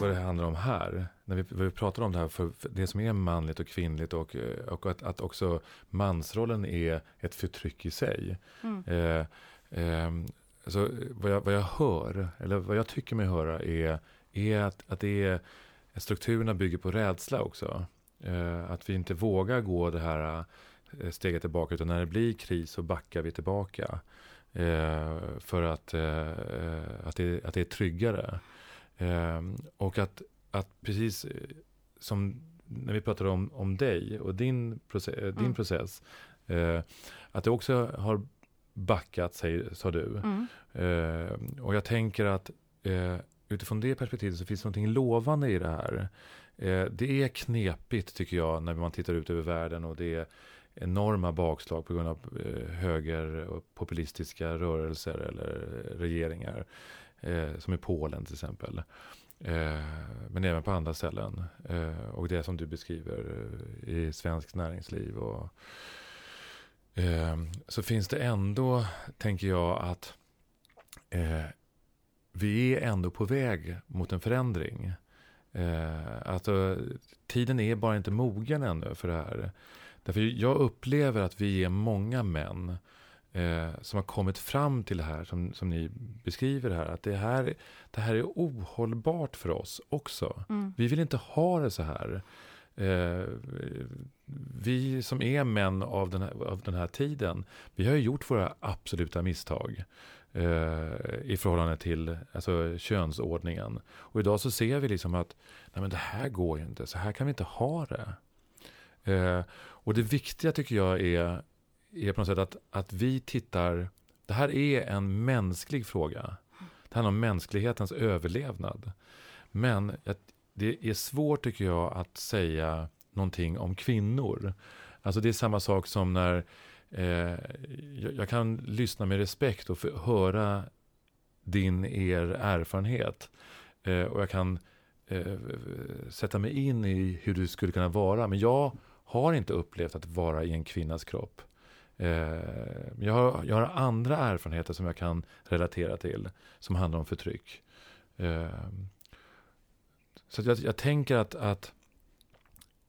Vad det handlar om här, när vi, vi pratar om det här, för, för det som är manligt och kvinnligt och, eh, och att, att också mansrollen är ett förtryck i sig. Mm. Eh, eh, alltså, vad, jag, vad jag hör, eller vad jag tycker mig höra är, är att, att det är, strukturerna bygger på rädsla också. Eh, att vi inte vågar gå det här eh, steget tillbaka, utan när det blir kris så backar vi tillbaka. Eh, för att, eh, eh, att, det, att det är tryggare. Eh, och att, att precis eh, som när vi pratade om, om dig och din, process, din Mm. process, eh, att det också har backat, säger, sa du. Mm. Eh, och jag tänker att eh, utifrån det perspektivet så finns det någonting lovande i det här. Eh, det är knepigt tycker jag när man tittar ut över världen och det är enorma bakslag på grund av eh, höger och populistiska rörelser eller regeringar. Eh, som i Polen till exempel. Eh, men även på andra ställen. Eh, och det som du beskriver eh, i svenskt näringsliv. Och, eh, så finns det ändå, tänker jag, att eh, vi är ändå på väg mot en förändring. Eh, alltså, tiden är bara inte mogen ännu för det här. Därför jag upplever att vi är många män eh, som har kommit fram till det här som, som ni beskriver här. Att det här, det här är ohållbart för oss också. Mm. Vi vill inte ha det så här. Eh, vi som är män av den, här, av den här tiden, vi har ju gjort våra absoluta misstag eh, i förhållande till alltså, könsordningen. Och idag så ser vi liksom att nej men det här går ju inte, så här kan vi inte ha det. Eh, och det viktiga tycker jag är, är på något sätt att, att vi tittar, det här är en mänsklig fråga. Det handlar om mänsklighetens överlevnad. Men det är svårt tycker jag att säga någonting om kvinnor. Alltså det är samma sak som när eh, jag, jag kan lyssna med respekt och för, höra din, er erfarenhet. Eh, och jag kan eh, sätta mig in i hur du skulle kunna vara. Men jag har inte upplevt att vara i en kvinnas kropp. Eh, jag, har, jag har andra erfarenheter som jag kan relatera till. Som handlar om förtryck. Eh, så att jag, jag tänker att, att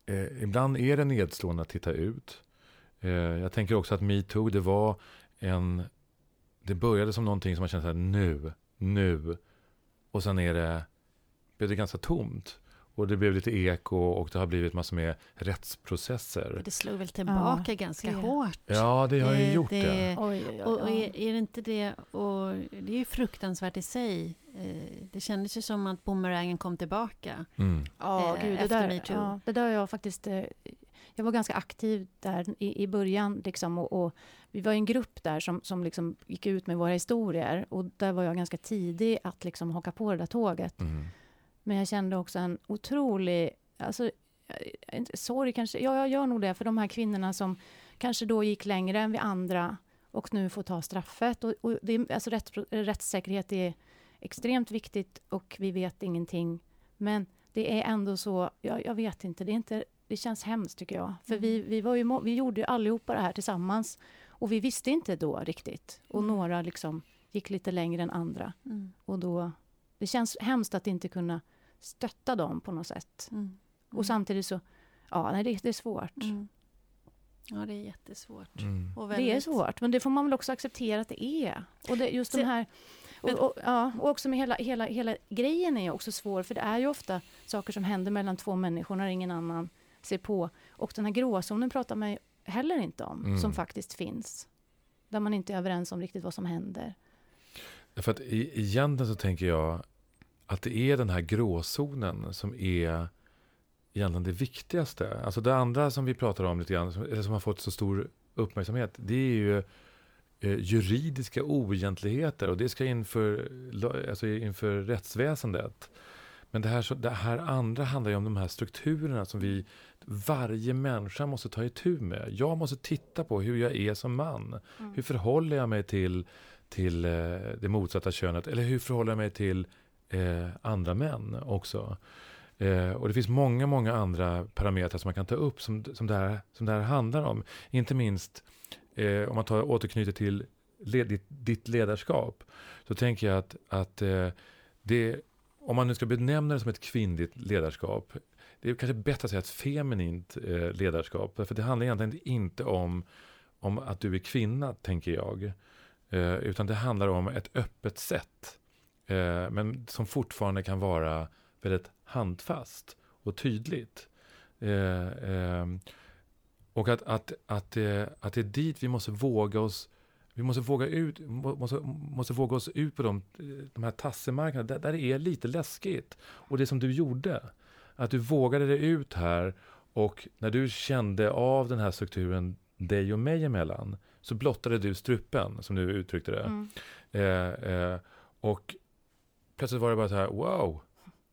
eh, ibland är det nedslående att titta ut. Eh, jag tänker också att metoo, det var en... Det började som någonting som man kände så här, nu, nu. Och sen är det, blev det ganska tomt. Och det blev lite eko och det har blivit massor med rättsprocesser. Det slog väl tillbaka Ja, ganska det- hårt. Ja, det har ju gjort det. Oj, oj, oj, Och, är, är det inte det, och det är ju fruktansvärt i sig. Eh, Det kändes ju som att bumerangen kom tillbaka. Mm. Ja, eh, gud, det, där, ja, det där har jag faktiskt... eh, Jag var ganska aktiv där i, i början. Liksom, och, och vi var en grupp där som, som liksom gick ut med våra historier. Och där var jag ganska tidig att liksom haka på det där tåget. Mm. Men jag kände också en otrolig... Alltså, eh, sorg kanske. Ja, jag gör nog det för de här kvinnorna som kanske då gick längre än vi andra och nu får ta straffet. Och, och det, alltså rätt, rättssäkerhet är extremt viktigt och vi vet ingenting. Men det är ändå så, jag, jag vet inte, det, är inte, det känns hemskt tycker jag. För vi, vi, var ju, vi gjorde ju allihopa det här tillsammans och vi visste inte då riktigt. Och Mm. några liksom gick lite längre än andra. Mm. Och då, det känns hemskt att inte kunna stötta dem på något sätt. Mm. Och samtidigt så, ja, nej, det, det är svårt. Mm. Ja, det är jättesvårt. Mm. Och Det är väldigt- svårt, men det får man väl också acceptera att det är. Och det, just de Se- här... Och, och, ja, och också med hela, hela, hela grejen är också svår, för det är ju ofta saker som händer mellan två människor när ingen annan ser på. Och den här gråzonen pratar man ju heller inte om, Mm. som faktiskt finns. Där man inte är överens om riktigt vad som händer. För att egentligen så tänker jag att det är den här gråzonen som är egentligen det viktigaste. Alltså det andra som vi pratar om lite grann, eller som har fått så stor uppmärksamhet, det är ju eh, juridiska oegentligheter och det ska inför, alltså inför rättsväsendet. Men det här, det här andra handlar ju om de här strukturerna som vi, varje människa måste ta itu med. Jag måste titta på hur jag är som man. Mm. Hur förhåller jag mig till, till eh, det motsatta könet? Eller hur förhåller jag mig till eh, andra män också? Eh, och det finns många, många andra parametrar som man kan ta upp som, som, det, här, som det här handlar om. Inte minst eh, om man tar, återknyter till led, ditt, ditt, ledarskap. Så tänker jag att, att eh, det, om man nu ska benämna det som ett kvinnligt ledarskap. Det är kanske bättre att säga ett feminint eh, ledarskap. För det handlar egentligen inte om, om att du är kvinna, tänker jag. Eh, utan det handlar om ett öppet sätt. Eh, men som fortfarande kan vara väldigt handfast och tydligt. Eh, eh, och att, att, att, eh, att det är dit vi måste våga oss vi måste våga, ut, måste, måste våga oss ut på de, de här tassemarknaderna där, där det är lite läskigt. Och det som du gjorde, att du vågade dig ut här och när du kände av den här strukturen dig och mig emellan så blottade du strupen, som du uttryckte det. Mm. Eh, eh, och plötsligt var det bara så här, wow,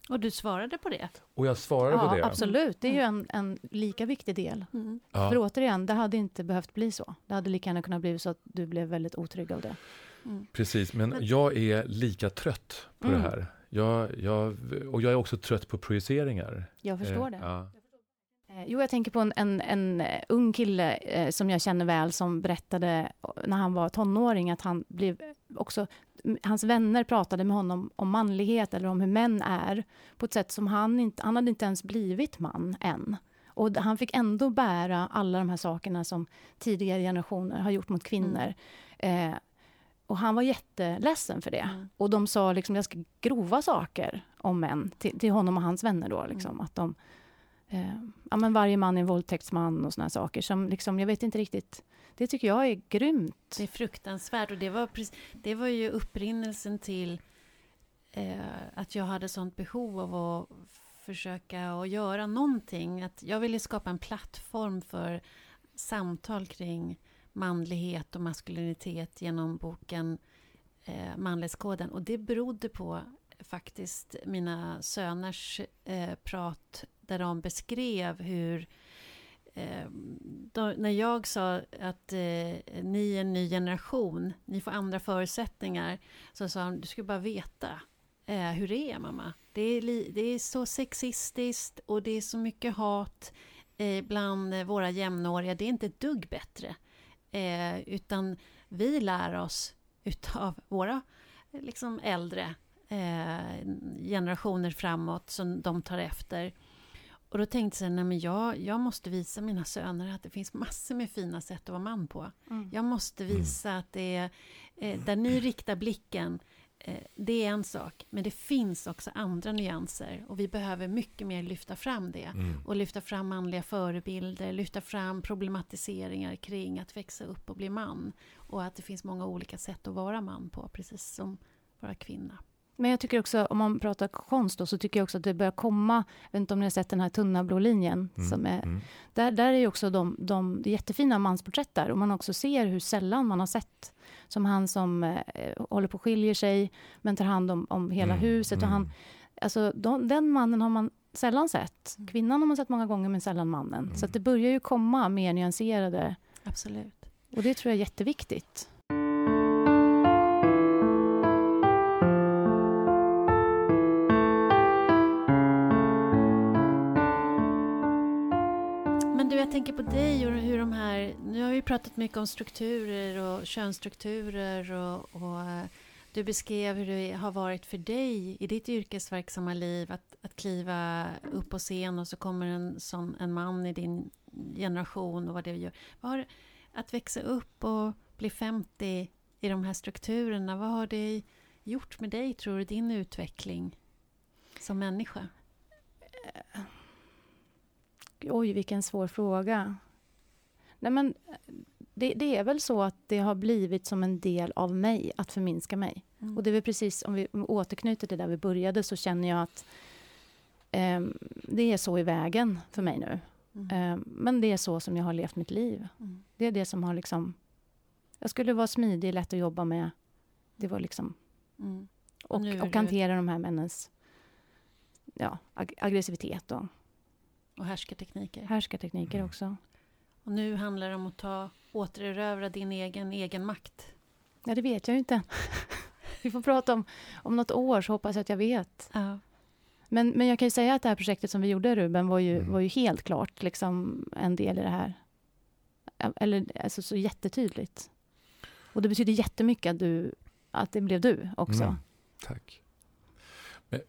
och du svarade på det? Och jag svarade ja, på det. absolut. Det är ju en, en lika viktig del. Mm. Ja. För återigen, det hade inte behövt bli så. Det hade lika gärna kunnat bli så att du blev väldigt otrygg av det. Mm. Precis, men jag är lika trött på mm. det här. Jag, jag, och jag är också trött på projiceringar. Jag förstår eh, det. Ja. Eh, jo, jag tänker på en, en, en eh, ung kille eh, som jag känner väl som berättade när han var tonåring att han blev också... Hans vänner pratade med honom om manlighet eller om hur män är på ett sätt som han inte... Han hade inte ens blivit man än. Och han fick ändå bära alla de här sakerna som tidigare generationer har gjort mot kvinnor. Mm. Eh, och han var jätteledsen för det. Mm. Och de sa liksom ganska grova saker om män till, till honom och hans vänner då. Liksom, mm. att de eh, ja, men varje man är en våldtäktsman och såna saker som liksom, jag vet inte riktigt. Det tycker jag är grymt. Det är fruktansvärt och det var, det var ju upprinnelsen till eh, att jag hade sånt behov av att försöka att göra någonting. Att jag ville skapa en plattform för samtal kring manlighet och maskulinitet genom boken eh, Manlighetskoden. Och det berodde på faktiskt mina söners eh, prat där de beskrev hur eh, då, när jag sa att eh, ni är en ny generation, ni får andra förutsättningar, så sa de, du ska bara veta eh, hur det är mamma. Det är, li, det är så sexistiskt och det är så mycket hat eh, bland våra jämnåriga. Det är inte ett dugg bättre. Eh, utan vi lär oss utav våra liksom äldre eh, generationer framåt som de tar efter. Och då tänkte jag, nej men jag, jag måste visa mina söner att det finns massor med fina sätt att vara man på. Mm. Jag måste mm. visa att det är, eh, där ni riktar blicken, eh, det är en sak, men det finns också andra nyanser och vi behöver mycket mer lyfta fram det. Mm. Och lyfta fram manliga förebilder, lyfta fram problematiseringar kring att växa upp och bli man. Och att det finns många olika sätt att vara man på, precis som vara kvinna. Men jag tycker också, om man pratar konst då, så tycker jag också att det börjar komma, jag vet inte om ni har sett den här tunna blå linjen, mm, som är, mm. där, där är ju också de, de jättefina mansporträtt där, och man också ser hur sällan man har sett, som han som eh, håller på och skiljer sig, men tar hand om, om hela mm, huset, och han, mm. alltså de, den mannen har man sällan sett. Mm. Kvinnan har man sett många gånger, men sällan mannen. Så det börjar ju komma mer nyanserade. Absolut. Och det tror jag är jätteviktigt. Jag tänker på dig och hur de här... Nu har vi pratat mycket om strukturer och könsstrukturer och, och eh, du beskrev hur det har varit för dig i ditt yrkesverksamma liv att, att kliva upp på scen och så kommer en, som en man i din generation och vad det gör. Vad har, att växa upp och bli 50 i de här strukturerna, vad har det gjort med dig, tror du, din utveckling som människa? Eh, Oj, vilken svår fråga. Nej, men det, det, är väl så att det har blivit som en del av mig att förminska mig. Mm. Och det är väl precis, om vi återknyter till där vi började, så känner jag att eh, det är så i vägen för mig nu. Mm. Eh, men det är så som jag har levt mitt liv. Mm. Det är det som har liksom... Jag skulle vara smidig, lätt att jobba med. Det var liksom... Mm. Och, och hantera de här männens ja, ag aggressivitet och... Och härskartekniker. Härskartekniker mm. också. Och nu handlar det om att ta, återerövra din egen, egen makt. Ja, det vet jag ju inte. Vi får prata om, om något år, så hoppas jag att jag vet. Ja. Men, men jag kan ju säga att det här projektet som vi gjorde, Ruben, var ju, mm. var ju helt klart liksom en del i det här. Eller alltså, så jättetydligt. Och det betyder jättemycket att, du, att det blev du också. Mm. Tack.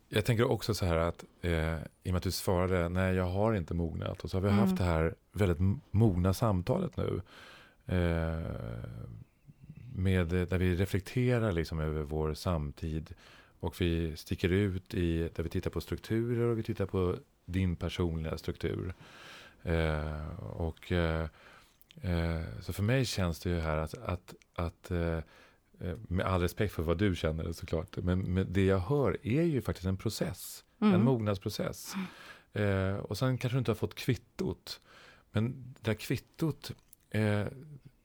Jag tänker också så här att, eh, i och med att du svarade, nej jag har inte mognat. Och så har vi mm. haft det här väldigt mogna samtalet nu. Eh, med, där vi reflekterar liksom över vår samtid. Och vi sticker ut i, där vi tittar på strukturer och vi tittar på din personliga struktur. Eh, och eh, eh så för mig känns det ju här att, att, att eh, Eh, med all respekt för vad du känner såklart, men, men det jag hör är ju faktiskt en process, mm. en mognadsprocess. Eh, och sen kanske du inte har fått kvittot, men det där kvittot, eh,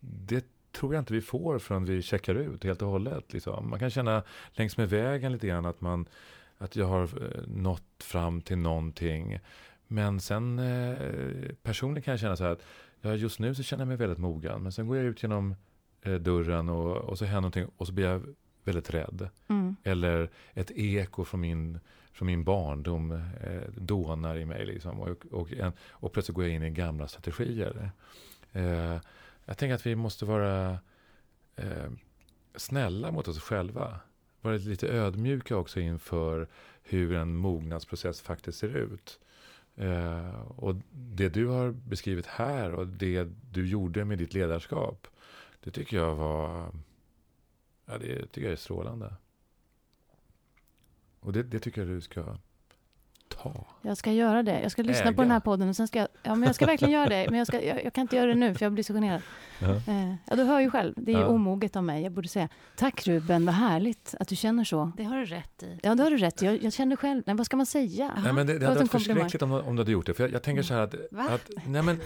det tror jag inte vi får förrän vi checkar ut helt och hållet. Liksom. Man kan känna längs med vägen lite grann att, man, att jag har eh, nått fram till någonting. Men sen eh, personligen kan jag känna så här att ja, just nu så känner jag mig väldigt mogen. Men sen går jag ut genom eh, dörren och, och så händer någonting och så blir jag väldigt rädd. Mm. Eller ett eko från min, från min barndom eh, dånar i mig. Liksom, och, och, en, och plötsligt går jag in i gamla strategier. Eh, jag tänker att vi måste vara eh, snälla mot oss själva. Vara lite ödmjuka också inför hur en mognadsprocess faktiskt ser ut. Eh, och det du har beskrivit här och det du gjorde med ditt ledarskap det tycker jag var... Ja, det tycker jag är strålande. Och det, det tycker jag du ska ta. Jag ska göra det. Jag ska lyssna Äga. på den här podden och sen ska jag... Ja, men jag ska verkligen göra det. Men jag, ska, jag, jag, kan inte göra det nu, för jag blir så generad. Ja, eh, ja du hör ju själv. Det är ja. omoget av mig. Jag borde säga, tack Ruben, vad härligt att du känner så. Det har du rätt i. Ja, det har du rätt i. Jag, jag känner själv... Nej, vad ska man säga? Nej, men det, det hade varit förskräckligt om, om du hade gjort det. För jag, jag tänker så här att... Va? att nej, men,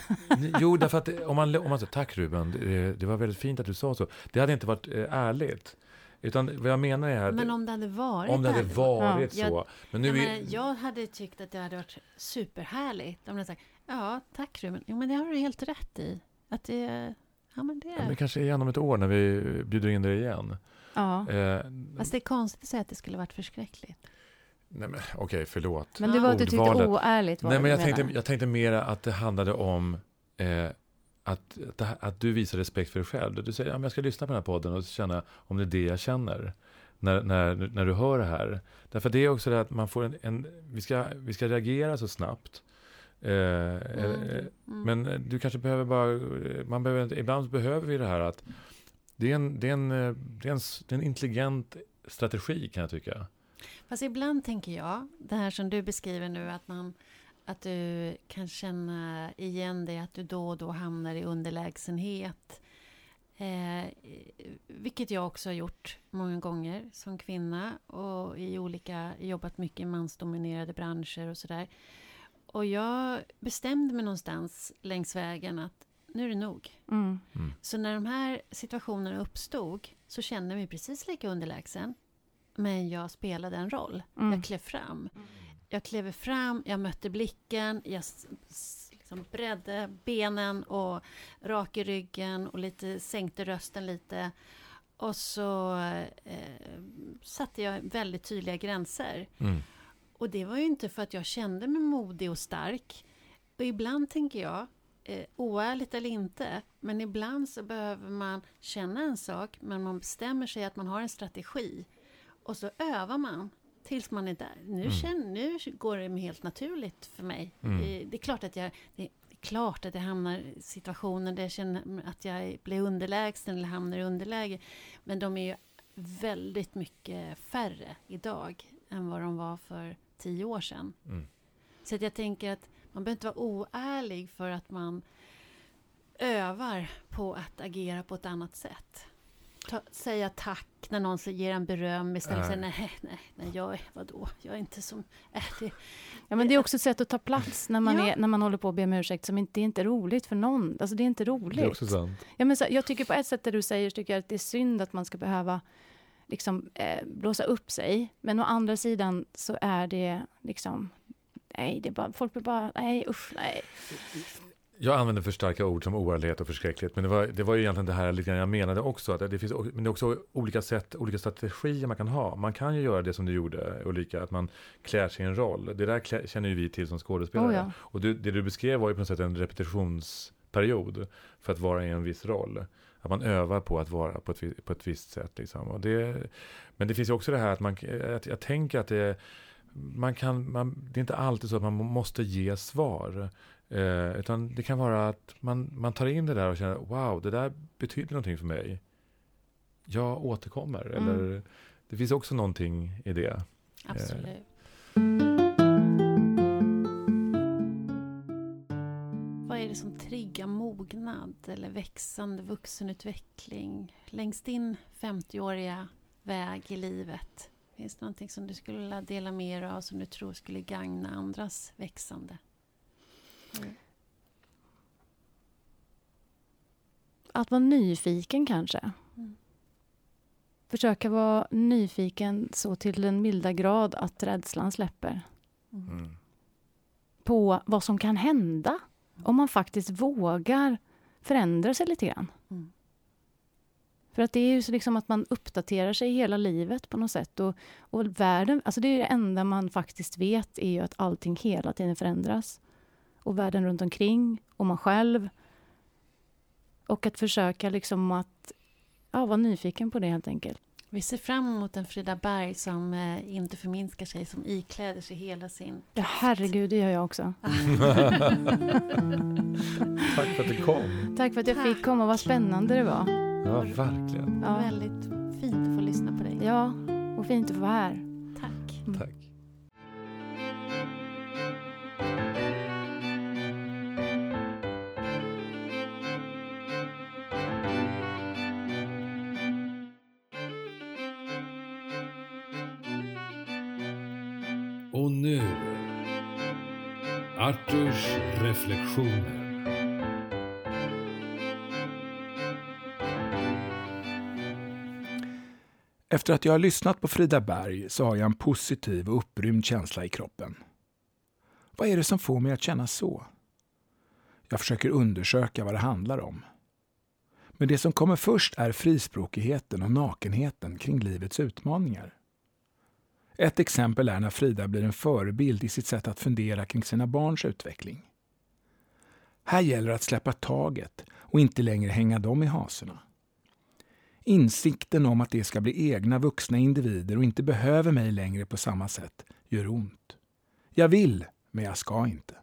jo, därför att om man, om man säger tack Ruben, det, det var väldigt fint att du sa så. Det hade inte varit eh, ärligt. Utan vad jag menar är... Men om det hade varit Om det hade varit ja. så. Jag, men nu ja, men jag hade tyckt att det hade varit superhärligt om det sagt Ja, tack Ruben. Jo, men det har du helt rätt i. Att det... Ja, men det... Ja, men kanske igen om ett år när vi bjuder in dig igen. Ja. Eh, Fast det är konstigt att säga att det skulle varit förskräckligt. Nej, men okej, okay, förlåt. Men det var att du tyckte oärligt var Nej, men jag tänkte, jag tänkte mera att det handlade om eh, att, att, att, du visar respekt för dig själv. Du säger att ja, jag ska lyssna på den här podden och känna om det är det jag känner. När, när, när du hör det här. Därför det är också det att man får en, en vi, ska, vi ska reagera så snabbt. Eh, mm. Eh, mm. Men du kanske behöver bara, man behöver, ibland behöver vi det här att det är, en, det, är en, det, är en, det är en intelligent strategi kan jag tycka. Fast ibland tänker jag, det här som du beskriver nu, att man att du kan känna igen dig, att du då och då hamnar i underlägsenhet. Eh, vilket jag också har gjort många gånger som kvinna och i olika, jobbat mycket i mansdominerade branscher och sådär. Och jag bestämde mig någonstans längs vägen att nu är det nog. Mm. Mm. Så när de här situationerna uppstod så kände jag mig precis lika underlägsen. Men jag spelade en roll. Mm. Jag klev fram. Jag klev fram, jag mötte blicken, jag liksom bredde benen och rak i ryggen och lite sänkte rösten lite. Och så eh, satte jag väldigt tydliga gränser. Mm. Och det var ju inte för att jag kände mig modig och stark. Och ibland tänker jag, eh, oärligt eller inte, men ibland så behöver man känna en sak, men man bestämmer sig att man har en strategi. Och så övar man tills man är där. Nu, mm. känner, nu går det helt naturligt för mig. Mm. Det är klart att jag... Det är klart att jag hamnar i situationer där jag känner att jag blir underlägsen eller hamnar i underläge. Men de är ju väldigt mycket färre idag än vad de var för tio år sedan. Mm. Så att jag tänker att man behöver inte vara oärlig för att man övar på att agera på ett annat sätt. Ta, säga tack när någon ger en beröm istället för att säga nej, nej, nej, jag är, vadå, jag är inte som... Äh, det, ja, men det är också ett sätt att ta plats när man, ja. är, när man håller på att be om ursäkt som inte, det är inte roligt för någon. Alltså det är inte roligt. Det är också sant. Ja, men så, jag tycker på ett sätt det du säger, tycker jag att det är synd att man ska behöva liksom eh, blåsa upp sig. Men å andra sidan så är det liksom, nej, det är bara, folk blir bara, nej usch, nej. Jag använder för starka ord som oärlighet och förskräcklighet, men det var, det var ju egentligen det här lite jag menade också, att det finns men det är också olika sätt, olika strategier man kan ha. Man kan ju göra det som du gjorde Ulrika, att man klär sig i en roll. Det där klär, känner ju vi till som skådespelare. Oh ja. Och du, det du beskrev var ju på något sätt en repetitionsperiod för att vara i en viss roll. Att man övar på att vara på ett, på ett visst sätt. Liksom. Och det, men det finns ju också det här att man, att jag tänker att det, man kan, man, det är inte alltid så att man måste ge svar. Eh, utan det kan vara att man, man tar in det där och känner wow, det där betyder någonting för mig. Jag återkommer. Mm. Eller, det finns också någonting i det. Absolut. Eh. Vad är det som triggar mognad eller växande vuxenutveckling längs din 50-åriga väg i livet? Finns det någonting som du skulle vilja dela med dig av som du tror skulle gagna andras växande? Mm. Att vara nyfiken kanske. Mm. Försöka vara nyfiken så till den milda grad att rädslan släpper. Mm. mm. På vad som kan hända om man faktiskt vågar förändra sig lite grann. Mm. För att det är ju så liksom att man uppdaterar sig hela livet på något sätt. Och, och världen, alltså det, är det enda man faktiskt vet är ju att allting hela tiden förändras och världen runt omkring och man själv. Och att försöka liksom att ja, vara nyfiken på det helt enkelt. Vi ser fram emot en Frida Berg som eh, inte förminskar sig, som ikläder sig hela sin... Ja, herregud, det gör jag också. Tack för att du kom. Tack för att jag Tack. fick komma, vad spännande det var. Ja, verkligen. Ja. Väldigt fint att få lyssna på dig. Ja, och fint att få vara här. Tack. Mm. Tack. Arturs reflektioner. Efter att jag har lyssnat på Frida Berg så har jag en positiv och upprymd känsla i kroppen. Vad är det som får mig att känna så? Jag försöker undersöka vad det handlar om. Men det som kommer först är frispråkigheten och nakenheten kring livets utmaningar. Ett exempel är när Frida blir en förebild i sitt sätt att fundera kring sina barns utveckling. Här gäller det att släppa taget och inte längre hänga dem i haserna. Insikten om att de ska bli egna vuxna individer och inte behöver mig längre på samma sätt gör ont. Jag vill, men jag ska inte.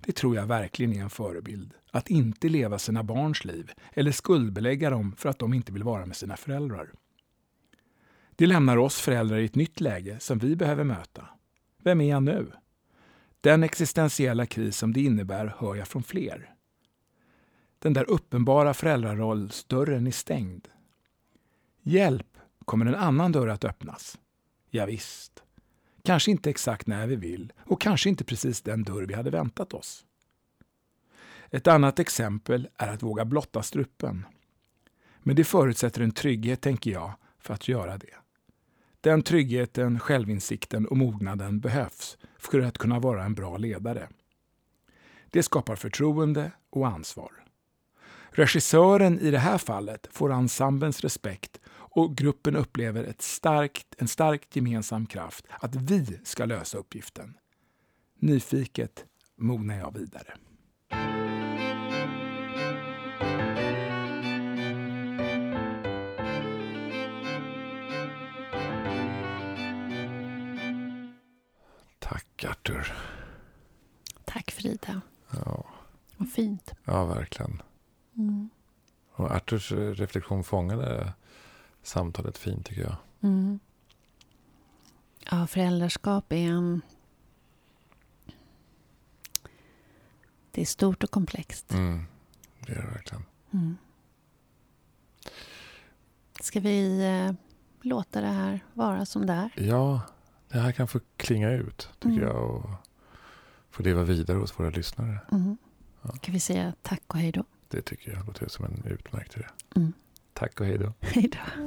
Det tror jag verkligen är en förebild. Att inte leva sina barns liv eller skuldbelägga dem för att de inte vill vara med sina föräldrar. Det lämnar oss föräldrar i ett nytt läge som vi behöver möta. Vem är jag nu? Den existentiella kris som det innebär hör jag från fler. Den där uppenbara föräldrarollsdörren är stängd. Hjälp, kommer en annan dörr att öppnas? Ja, visst. Kanske inte exakt när vi vill och kanske inte precis den dörr vi hade väntat oss. Ett annat exempel är att våga blotta strupen. Men det förutsätter en trygghet, tänker jag, för att göra det. Den tryggheten, självinsikten och mognaden behövs för att kunna vara en bra ledare. Det skapar förtroende och ansvar. Regissören i det här fallet får ensemblens respekt och gruppen upplever ett starkt, en stark gemensam kraft att vi ska lösa uppgiften. Nyfiket mognar jag vidare. Tack Artur. Tack Frida. Ja. Vad fint. Ja, verkligen. Mm. Och Arturs reflektion fångade samtalet fint tycker jag. Mm. Ja, föräldraskap är en... Det är stort och komplext. Mm. Det är det verkligen. Mm. Ska vi eh, låta det här vara som det är? Ja, det här kan få klinga ut, tycker Mm. jag. Och få leva vidare hos våra lyssnare. Mm. Ja. Ska vi säga tack och hej då? Det tycker jag låter som en utmärkt idé. Mm. Tack och hej då. Hej då.